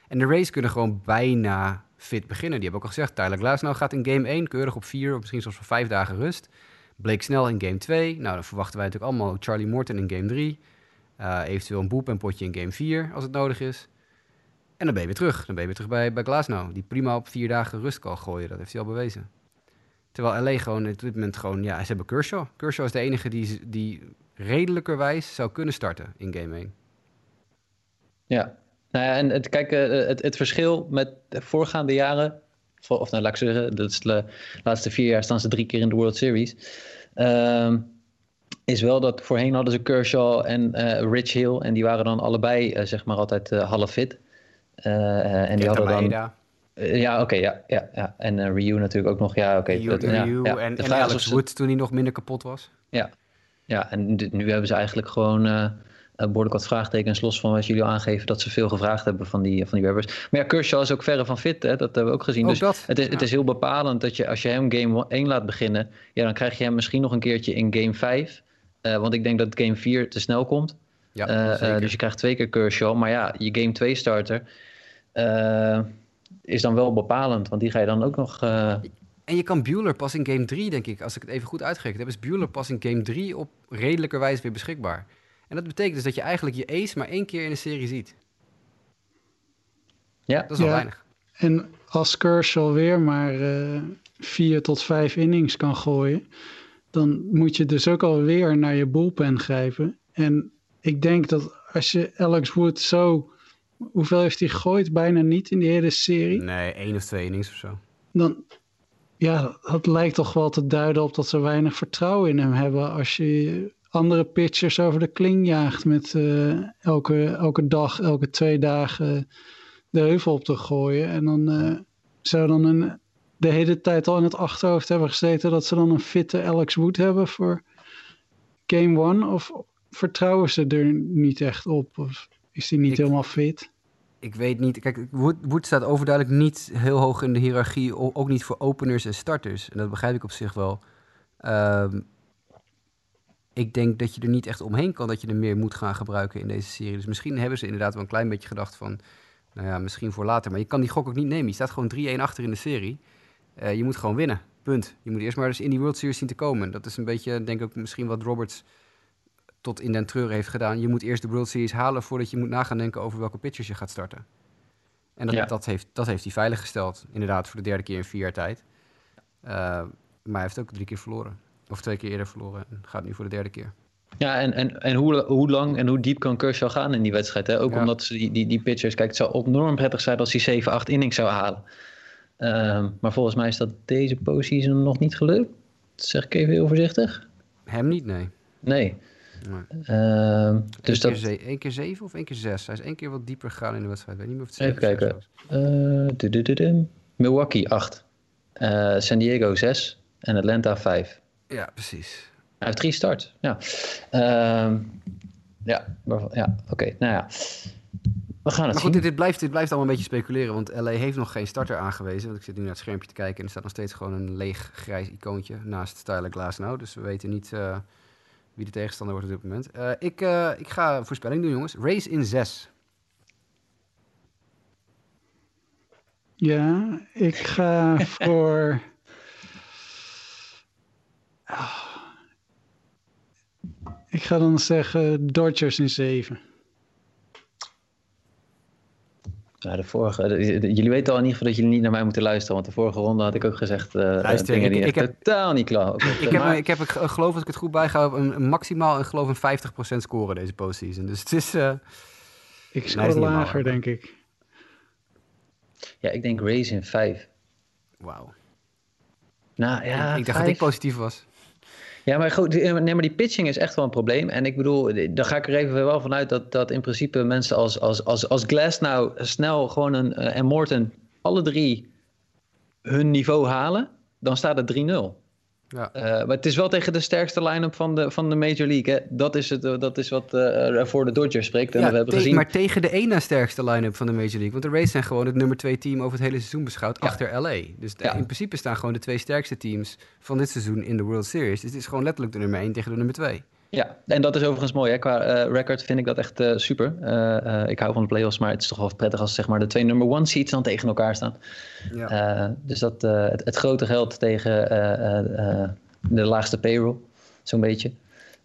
En de Rays kunnen gewoon bijna fit beginnen. Die hebben ook al gezegd, Tyler Glasnow gaat in game 1 keurig op 4 of misschien zelfs voor 5 dagen rust. Bleek snel in game 2. Nou, dan verwachten wij natuurlijk allemaal Charlie Morton in game 3. Uh, eh, eventueel een boep en potje in game 4 als het nodig is. En dan ben je weer terug. Dan ben je weer terug bij, bij Glasnow. Die prima op 4 dagen rust kan gooien. Dat heeft hij al bewezen. Terwijl LA gewoon op dit moment gewoon... Ja, ze hebben Kershaw. Kershaw is de enige die, die redelijkerwijs zou kunnen starten in game 1. Ja, nou ja, en het, kijk, eh, het, het verschil met de voorgaande jaren, of nou laat ik zeggen, de laatste vier jaar staan ze drie keer in de World Series. Uh, is wel dat voorheen hadden ze Kershaw en uh, Rich Hill. En die waren dan allebei, uh, zeg maar, altijd half fit. En die hadden dan. ja, oké, ja, ja, ja. En Ryu natuurlijk ook nog, ja, oké. Ryu, Ryu ja, en, en Alex Wood toen hij nog minder kapot was. Ja, ja en nu hebben ze eigenlijk gewoon behoorlijk wat vraagtekens, los van wat jullie aangeven dat ze veel gevraagd hebben van die, van die webbers. Maar ja, Kershaw is ook verre van fit, hè? dat hebben we ook gezien. Ook dus dat, het, is, ja. het is heel bepalend dat je als je hem game 1 laat beginnen, ja, dan krijg je hem misschien nog een keertje in game 5. Eh, want ik denk dat game 4 te snel komt. Ja, Eh, eh, dus je krijgt twee keer Kershaw. Maar ja, je game 2 starter eh, is dan wel bepalend. Want die ga je dan ook nog... eh, En je kan Bueller pas in game 3, denk ik, als ik het even goed uitgerekend heb, is Bueller pas in game 3 op redelijkerwijs weer beschikbaar. En dat betekent dus dat je eigenlijk je ace maar één keer in de serie ziet. ja, Dat is wel Ja. weinig. En als Kershaw weer maar eh, vier tot vijf innings kan gooien, dan moet je dus ook alweer naar je bullpen grijpen. En ik denk dat als je Alex Wood zo, hoeveel heeft hij gegooid? Bijna niet in die hele serie. Nee, één of twee innings of zo. Dan, ja, dat lijkt toch wel te duiden op dat ze weinig vertrouwen in hem hebben. Als je andere pitchers over de kling jaagt met eh, elke, elke dag, elke twee dagen de heuvel op te gooien. En dan eh, zou dan een, de hele tijd al in het achterhoofd hebben gezeten dat ze dan een fitte Alex Wood hebben voor game one. Of vertrouwen ze er niet echt op? Of is die niet Ik- helemaal fit? Ik weet niet. Kijk, Wood, Wood staat overduidelijk niet heel hoog in de hiërarchie. Ook niet voor openers en starters. En dat begrijp ik op zich wel. Ehm, ik denk dat je er niet echt omheen kan dat je er meer moet gaan gebruiken in deze serie. Dus misschien hebben ze inderdaad wel een klein beetje gedacht van... Nou ja, misschien voor later. Maar je kan die gok ook niet nemen. Je staat gewoon 3-1 achter in de serie. Eh, je moet gewoon winnen. Punt. Je moet eerst maar eens in die World Series zien te komen. Dat is een beetje, denk ik, misschien wat Roberts tot in den treuren heeft gedaan. Je moet eerst de World Series halen voordat je moet nagaan denken over welke pitchers je gaat starten. En dat, Ja. dat, heeft, dat heeft hij veilig gesteld. Inderdaad, voor de derde keer in vier jaar tijd. Eh, maar hij heeft ook drie keer verloren. Of twee keer eerder verloren. En gaat nu voor de derde keer. Ja, en, en, en hoe, hoe lang en hoe diep kan Kershaw gaan in die wedstrijd? Hè? Ook Ja. omdat ze die, die, die pitchers... Kijk, het zou enorm prettig zijn als hij 7, 8 innings zou halen. Ehm, maar volgens mij is dat deze postseason nog niet gelukt. Dat zeg ik even heel voorzichtig. Hem niet, nee. Nee. Nee. Ehm, dus Eén dat... één keer zeven of één keer zes? Hij is één keer wat dieper gegaan in de wedstrijd. Ik weet niet meer of het Even kijken. eh. Milwaukee 8. Eh, San Diego 6. En Atlanta 5. Ja, precies. Hij heeft drie starts. Ja, Ehm, ja, ja oké. Nou ja, we gaan het Maar goed, zien. dit, dit, blijft, dit blijft allemaal een beetje speculeren. Want LA heeft nog geen starter aangewezen. Want ik zit nu naar het schermpje te kijken en er staat nog steeds gewoon een leeg grijs icoontje naast Tyler Glasnow. Dus we weten niet eh, wie de tegenstander wordt op dit moment. Eh, ik, eh, ik ga een voorspelling doen, jongens. Race in 6. Ja, ik ga voor. Ik ga dan zeggen Dodgers in 7. Ja, de vorige, jullie weten al in ieder geval dat jullie niet naar mij moeten luisteren. Want de vorige ronde had ik ook gezegd eh Luister, dingen ik- die ik heb- totaal niet klaar. Ik heb, ik heb ik geloof, als ik het goed heb, een, een maximaal en geloof een 50% score deze postseason. Dus het is... eh, Ik score lager, denk ik. Ja, ik denk Race in 5. Wauw. Nou ja, ik, ik dacht dat ik positief was. Ja, maar goed, nee, maar die pitching is echt wel een probleem. En ik bedoel, daar ga ik er even wel vanuit dat, dat in principe mensen als, als, als, als Glass nou snel gewoon een, eh, en Morton alle drie hun niveau halen, dan staat het 3-0. Ja. Eh, maar het is wel tegen de sterkste line-up van de, van de Major League. Hè? Dat, is het, eh, dat is wat er voor de Dodgers spreekt. En Ja, we hebben te- gezien. Maar tegen de na sterkste line-up van de Major League. Want de Rays zijn gewoon het nummer twee team over het hele seizoen beschouwd Ja. achter LA. Dus de- in principe staan gewoon de twee sterkste teams van dit seizoen in de World Series. Dus het is gewoon letterlijk de nummer één tegen de nummer twee. Ja, en dat is overigens mooi. Hè? Qua eh, record vind ik dat echt eh, super. Eh, eh, ik hou van de playoffs, maar het is toch wel prettig als zeg maar, de twee number one seeds dan tegen elkaar staan. Ja. Eh, dus dat, eh, het, het grote geld tegen eh, eh, eh, de laagste payroll, zo'n beetje.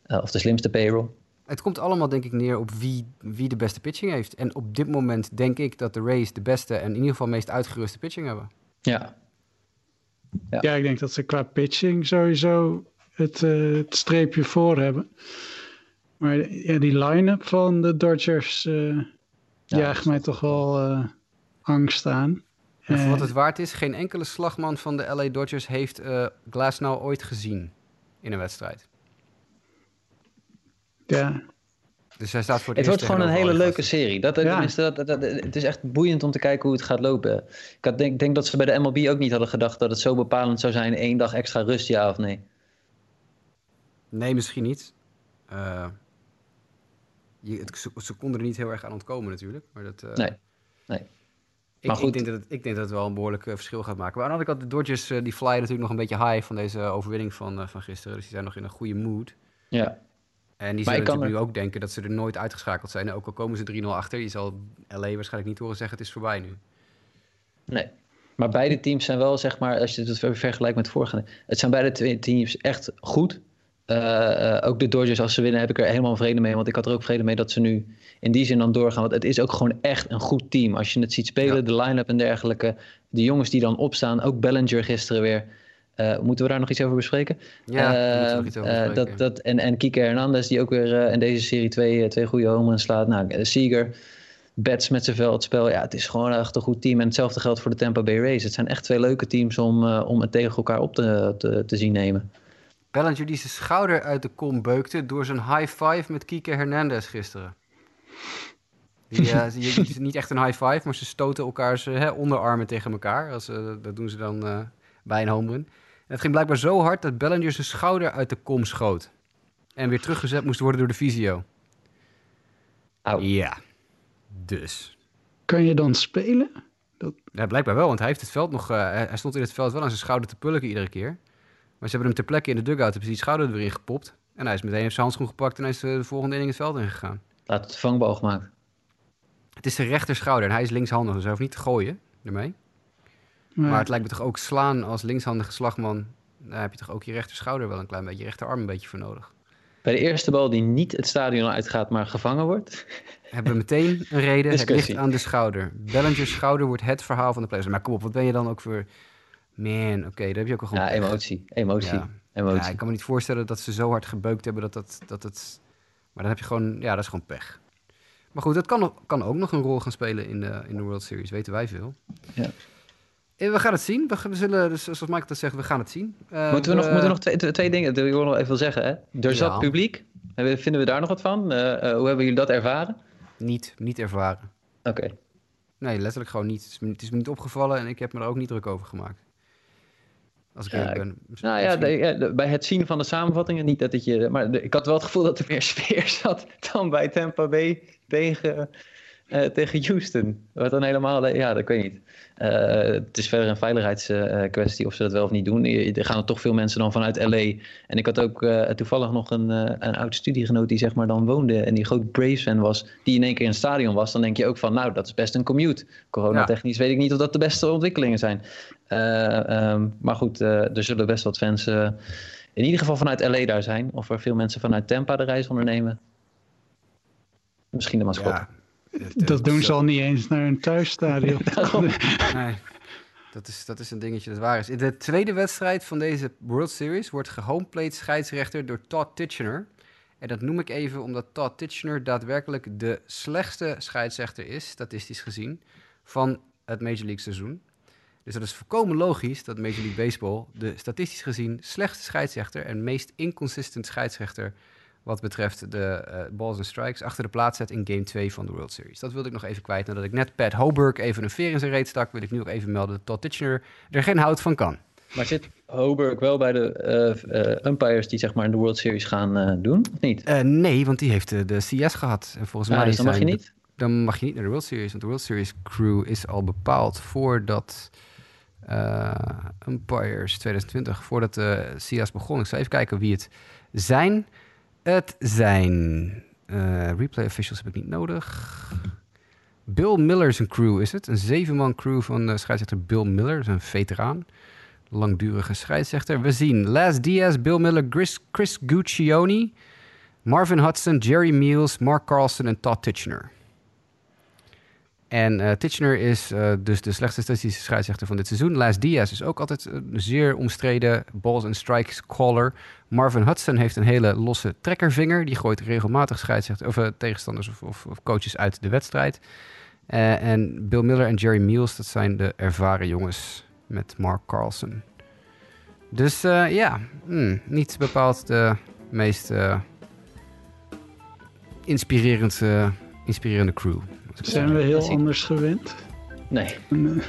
Eh, of de slimste payroll. Het komt allemaal denk ik neer op wie, wie de beste pitching heeft. En op dit moment denk ik dat de Rays de beste en in ieder geval meest uitgeruste pitching hebben. Ja, Ja. Ja. ik denk dat ze qua pitching sowieso het, eh, het streepje voor hebben. Maar ja, die line-up van de Dodgers eh Ja, jaagt mij toch wel eh, angst aan. En voor wat het waard is, geen enkele slagman van de LA Dodgers heeft eh Glasnow ooit gezien in een wedstrijd. ja, Dus hij staat voor het het, wordt gewoon een hele leuke serie. Dat, Ja. tenminste, dat, dat, dat- het is echt boeiend om te kijken hoe het gaat lopen. Ik had, denk, denk dat ze bij de MLB ook niet hadden gedacht dat het zo bepalend zou zijn. één dag extra rust, ja of nee. Nee, misschien niet. Eh, je, het, ze, ze konden er niet heel erg aan ontkomen natuurlijk. Maar dat, eh, Nee, nee. Ik, Maar goed. ik, denk dat het, ik denk dat het wel een behoorlijk eh, verschil gaat maken. Maar aan de andere kant, de Dodgers die flyen natuurlijk nog een beetje high van deze overwinning van, van gisteren. Dus die zijn nog in een goede mood. Ja, En die zullen natuurlijk nu ook denken dat ze er nooit uitgeschakeld zijn. Ook al komen ze 3-0 achter. Je zal LA waarschijnlijk niet horen zeggen het is voorbij nu. nee. Maar beide teams zijn wel, zeg maar, als je het ver- vergelijkt met het voorgaande, het zijn beide twee teams echt goed. Eh, eh, ook de Dodgers, als ze winnen, heb ik er helemaal vrede mee. Want ik had er ook vrede mee dat ze nu in die zin dan doorgaan. Want het is ook gewoon echt een goed team. Als je het ziet spelen, Ja. de line-up en dergelijke. De jongens die dan opstaan, ook Bellinger gisteren weer. Eh, moeten we daar nog iets over bespreken? Ja, daar moeten we nog iets over bespreken. dat, dat, en, en Kike Hernandez, die ook weer in deze serie twee, twee goede homeruns slaat. Nou, Seager, Bets met zijn veldspel. Ja, het is gewoon echt een goed team. En hetzelfde geldt voor de Tampa Bay Rays. Het zijn echt twee leuke teams om, om het tegen elkaar op te, te, te zien nemen. Bellinger die zijn schouder uit de kom beukte door zijn high five met Kike Hernandez gisteren. Die, eh, die- die is niet echt een high five, maar ze stoten elkaars hè, onderarmen tegen elkaar. Als, eh, dat doen ze dan eh, bij een home run. En het ging blijkbaar zo hard dat Bellinger zijn schouder uit de kom schoot. En weer teruggezet moest worden door de. Auw. Ja, dus. Kan je dan spelen? Ja, blijkbaar wel, want hij heeft het veld nog. eh, hij hij stond in het veld wel aan zijn schouder te pulken iedere keer. Maar ze hebben hem ter plekke in de dugout, hebben ze die schouder er weer in gepopt. En hij is meteen heeft zijn handschoen gepakt en hij is eh, de volgende inning het veld ingegaan. Laat het vangboog gemaakt. Het is zijn rechterschouder en hij is linkshandig, dus hij hoeft niet te gooien ermee. Maar, Maar het lijkt me toch ook slaan als linkshandige slagman. Daar heb je toch ook je rechterschouder wel een klein beetje, je rechterarm een beetje voor nodig. Bij de eerste bal die niet het stadion uitgaat, maar gevangen wordt. Hebben we meteen een reden, het Discussie. ligt aan de schouder. Bellinger's schouder wordt het verhaal van de players. Maar kom op, wat ben je dan ook voor... Man, oké, daar heb je ook wel gewoon... Ja, emotie. Emotie. Ja. emotie. Ja, ik kan me niet voorstellen dat ze zo hard gebeukt hebben dat, dat, dat het... Maar dan heb je gewoon... Ja, dat is gewoon pech. Maar goed, dat kan, kan ook nog een rol gaan spelen in de, in de World Series. Weten wij veel. Ja. We gaan het zien. We, zullen, dus, zoals Michael dat zegt, we gaan het zien. Eh, Moeten we nog, moeten we nog twee, twee- dingen, dat wil ik nog even zeggen. Hè? Er zat Ja. publiek. Vinden we daar nog wat van? Eh, eh, hoe hebben jullie dat ervaren? Niet, niet ervaren. Oké. Nee, letterlijk gewoon niet. Het is, me, het is me niet opgevallen en ik heb me er ook niet druk over gemaakt. Als ik Ja, ben. Nou ja, de- de- bij het zien van de samenvattingen niet dat het je... Maar de- ik had wel het gevoel dat er meer sfeer zat dan bij Tampa Bay tegen, eh, tegen Houston. Wat dan helemaal... Ja, dat weet ik niet. Eh, het is verder een veiligheidskwestie of ze dat wel of niet doen. Je- Er gaan er toch veel mensen dan vanuit LA. En ik had ook eh, toevallig nog een, een oud studiegenoot die zeg maar dan woonde... en die groot Braves-fan was, die in één keer in het stadion was. Dan denk je ook van, nou, dat is best een commute. Coronatechnisch weet ik niet of dat de beste ontwikkelingen zijn. Eh, ehm, maar goed, er zullen best wat fans in ieder geval vanuit LA daar zijn. Of er veel mensen vanuit Tampa de reis ondernemen. Misschien de mascotte. Ja, dat het- doen zo- ze al niet eens naar een thuisstadion. Nee, dat is, dat is een dingetje dat waar is. In de tweede wedstrijd van deze World Series wordt gehomeplate scheidsrechter door Todd Titchener. En dat noem ik even omdat Todd Titchener daadwerkelijk de slechtste scheidsrechter is, statistisch gezien, van het Major League seizoen. Dus dat is volkomen logisch dat Major League Baseball de statistisch gezien slechtste scheidsrechter en meest inconsistent scheidsrechter wat betreft de eh, balls en strikes achter de plaats zet in game 2 van de World Series. Dat wilde ik nog even kwijt. Nadat ik net Pat Hoburg even een veer in zijn reet stak, wil ik nu ook even melden dat Todd Titchener er geen hout van kan. Maar zit Hoburg wel bij de eh, eh, umpires die zeg maar in de World Series gaan doen? Of niet? Nee, want die heeft de, CS gehad. En volgens Ja, mij dus dan mag je niet? dan mag je niet naar de World Series. Want de World Series crew is al bepaald voordat Umpires 2020, voordat de CS begon. Ik zal even kijken wie het zijn. Het zijn eh, replay officials heb ik niet nodig. Bill Miller zijn crew is het. Een zevenman crew van de scheidsrechter Bill Miller. Een veteraan. Langdurige scheidsrechter. We zien Les Diaz, Bill Miller, Chris, Chris Guccione, Marvin Hudson, Jerry Meals, Mark Carlson en Todd Titchener. En eh Titchener is eh, dus de slechtste statistische scheidsrechter van dit seizoen. Laz Diaz is ook altijd een zeer omstreden balls and strikes caller. Marvin Hudson heeft een hele losse trekkervinger. Die gooit regelmatig scheidsrechter, of, eh, tegenstanders of, of, of coaches uit de wedstrijd. En Bill Miller en Jerry Meals, dat zijn de ervaren jongens met Mark Carlson. Dus ja, hmm, niet bepaald de meest inspirerend, inspirerende crew. Zijn we heel anders gewend? Nee.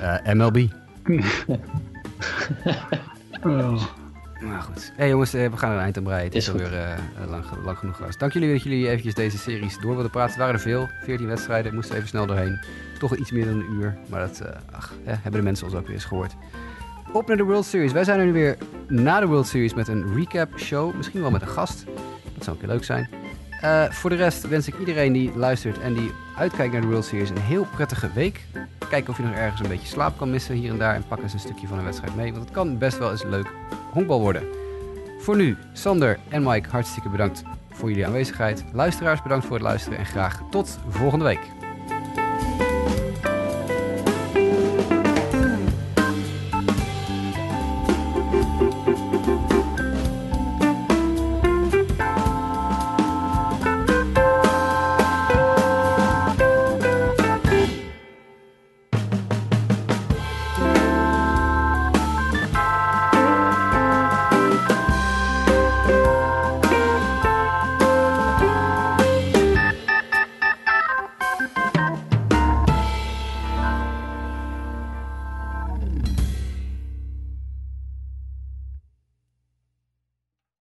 Eh, MLB. eh, oh. Maar goed. hey jongens, we gaan er een eind aan breien. Het is, Is alweer uh, lang, lang, genoeg geweest. Dank jullie dat jullie eventjes deze series door wilden praten. Het waren er veel. 14 wedstrijden. Moesten even snel doorheen. Toch iets meer dan een uur. Maar dat uh, ach, hè, hebben de mensen ons ook weer eens gehoord. Op naar de World Series. Wij zijn er nu weer na de World Series met een recap show. Misschien wel met een gast. Dat zou ook heel leuk zijn. Uh, voor de rest wens ik iedereen die luistert en die uitkijkt naar de World Series een heel prettige week. Kijk of je nog ergens een beetje slaap kan missen hier en daar en pak eens een stukje van een wedstrijd mee. Want het kan best wel eens leuk honkbal worden. Voor nu, Sander en Mike, hartstikke bedankt voor jullie aanwezigheid. Luisteraars, bedankt voor het luisteren en graag tot volgende week.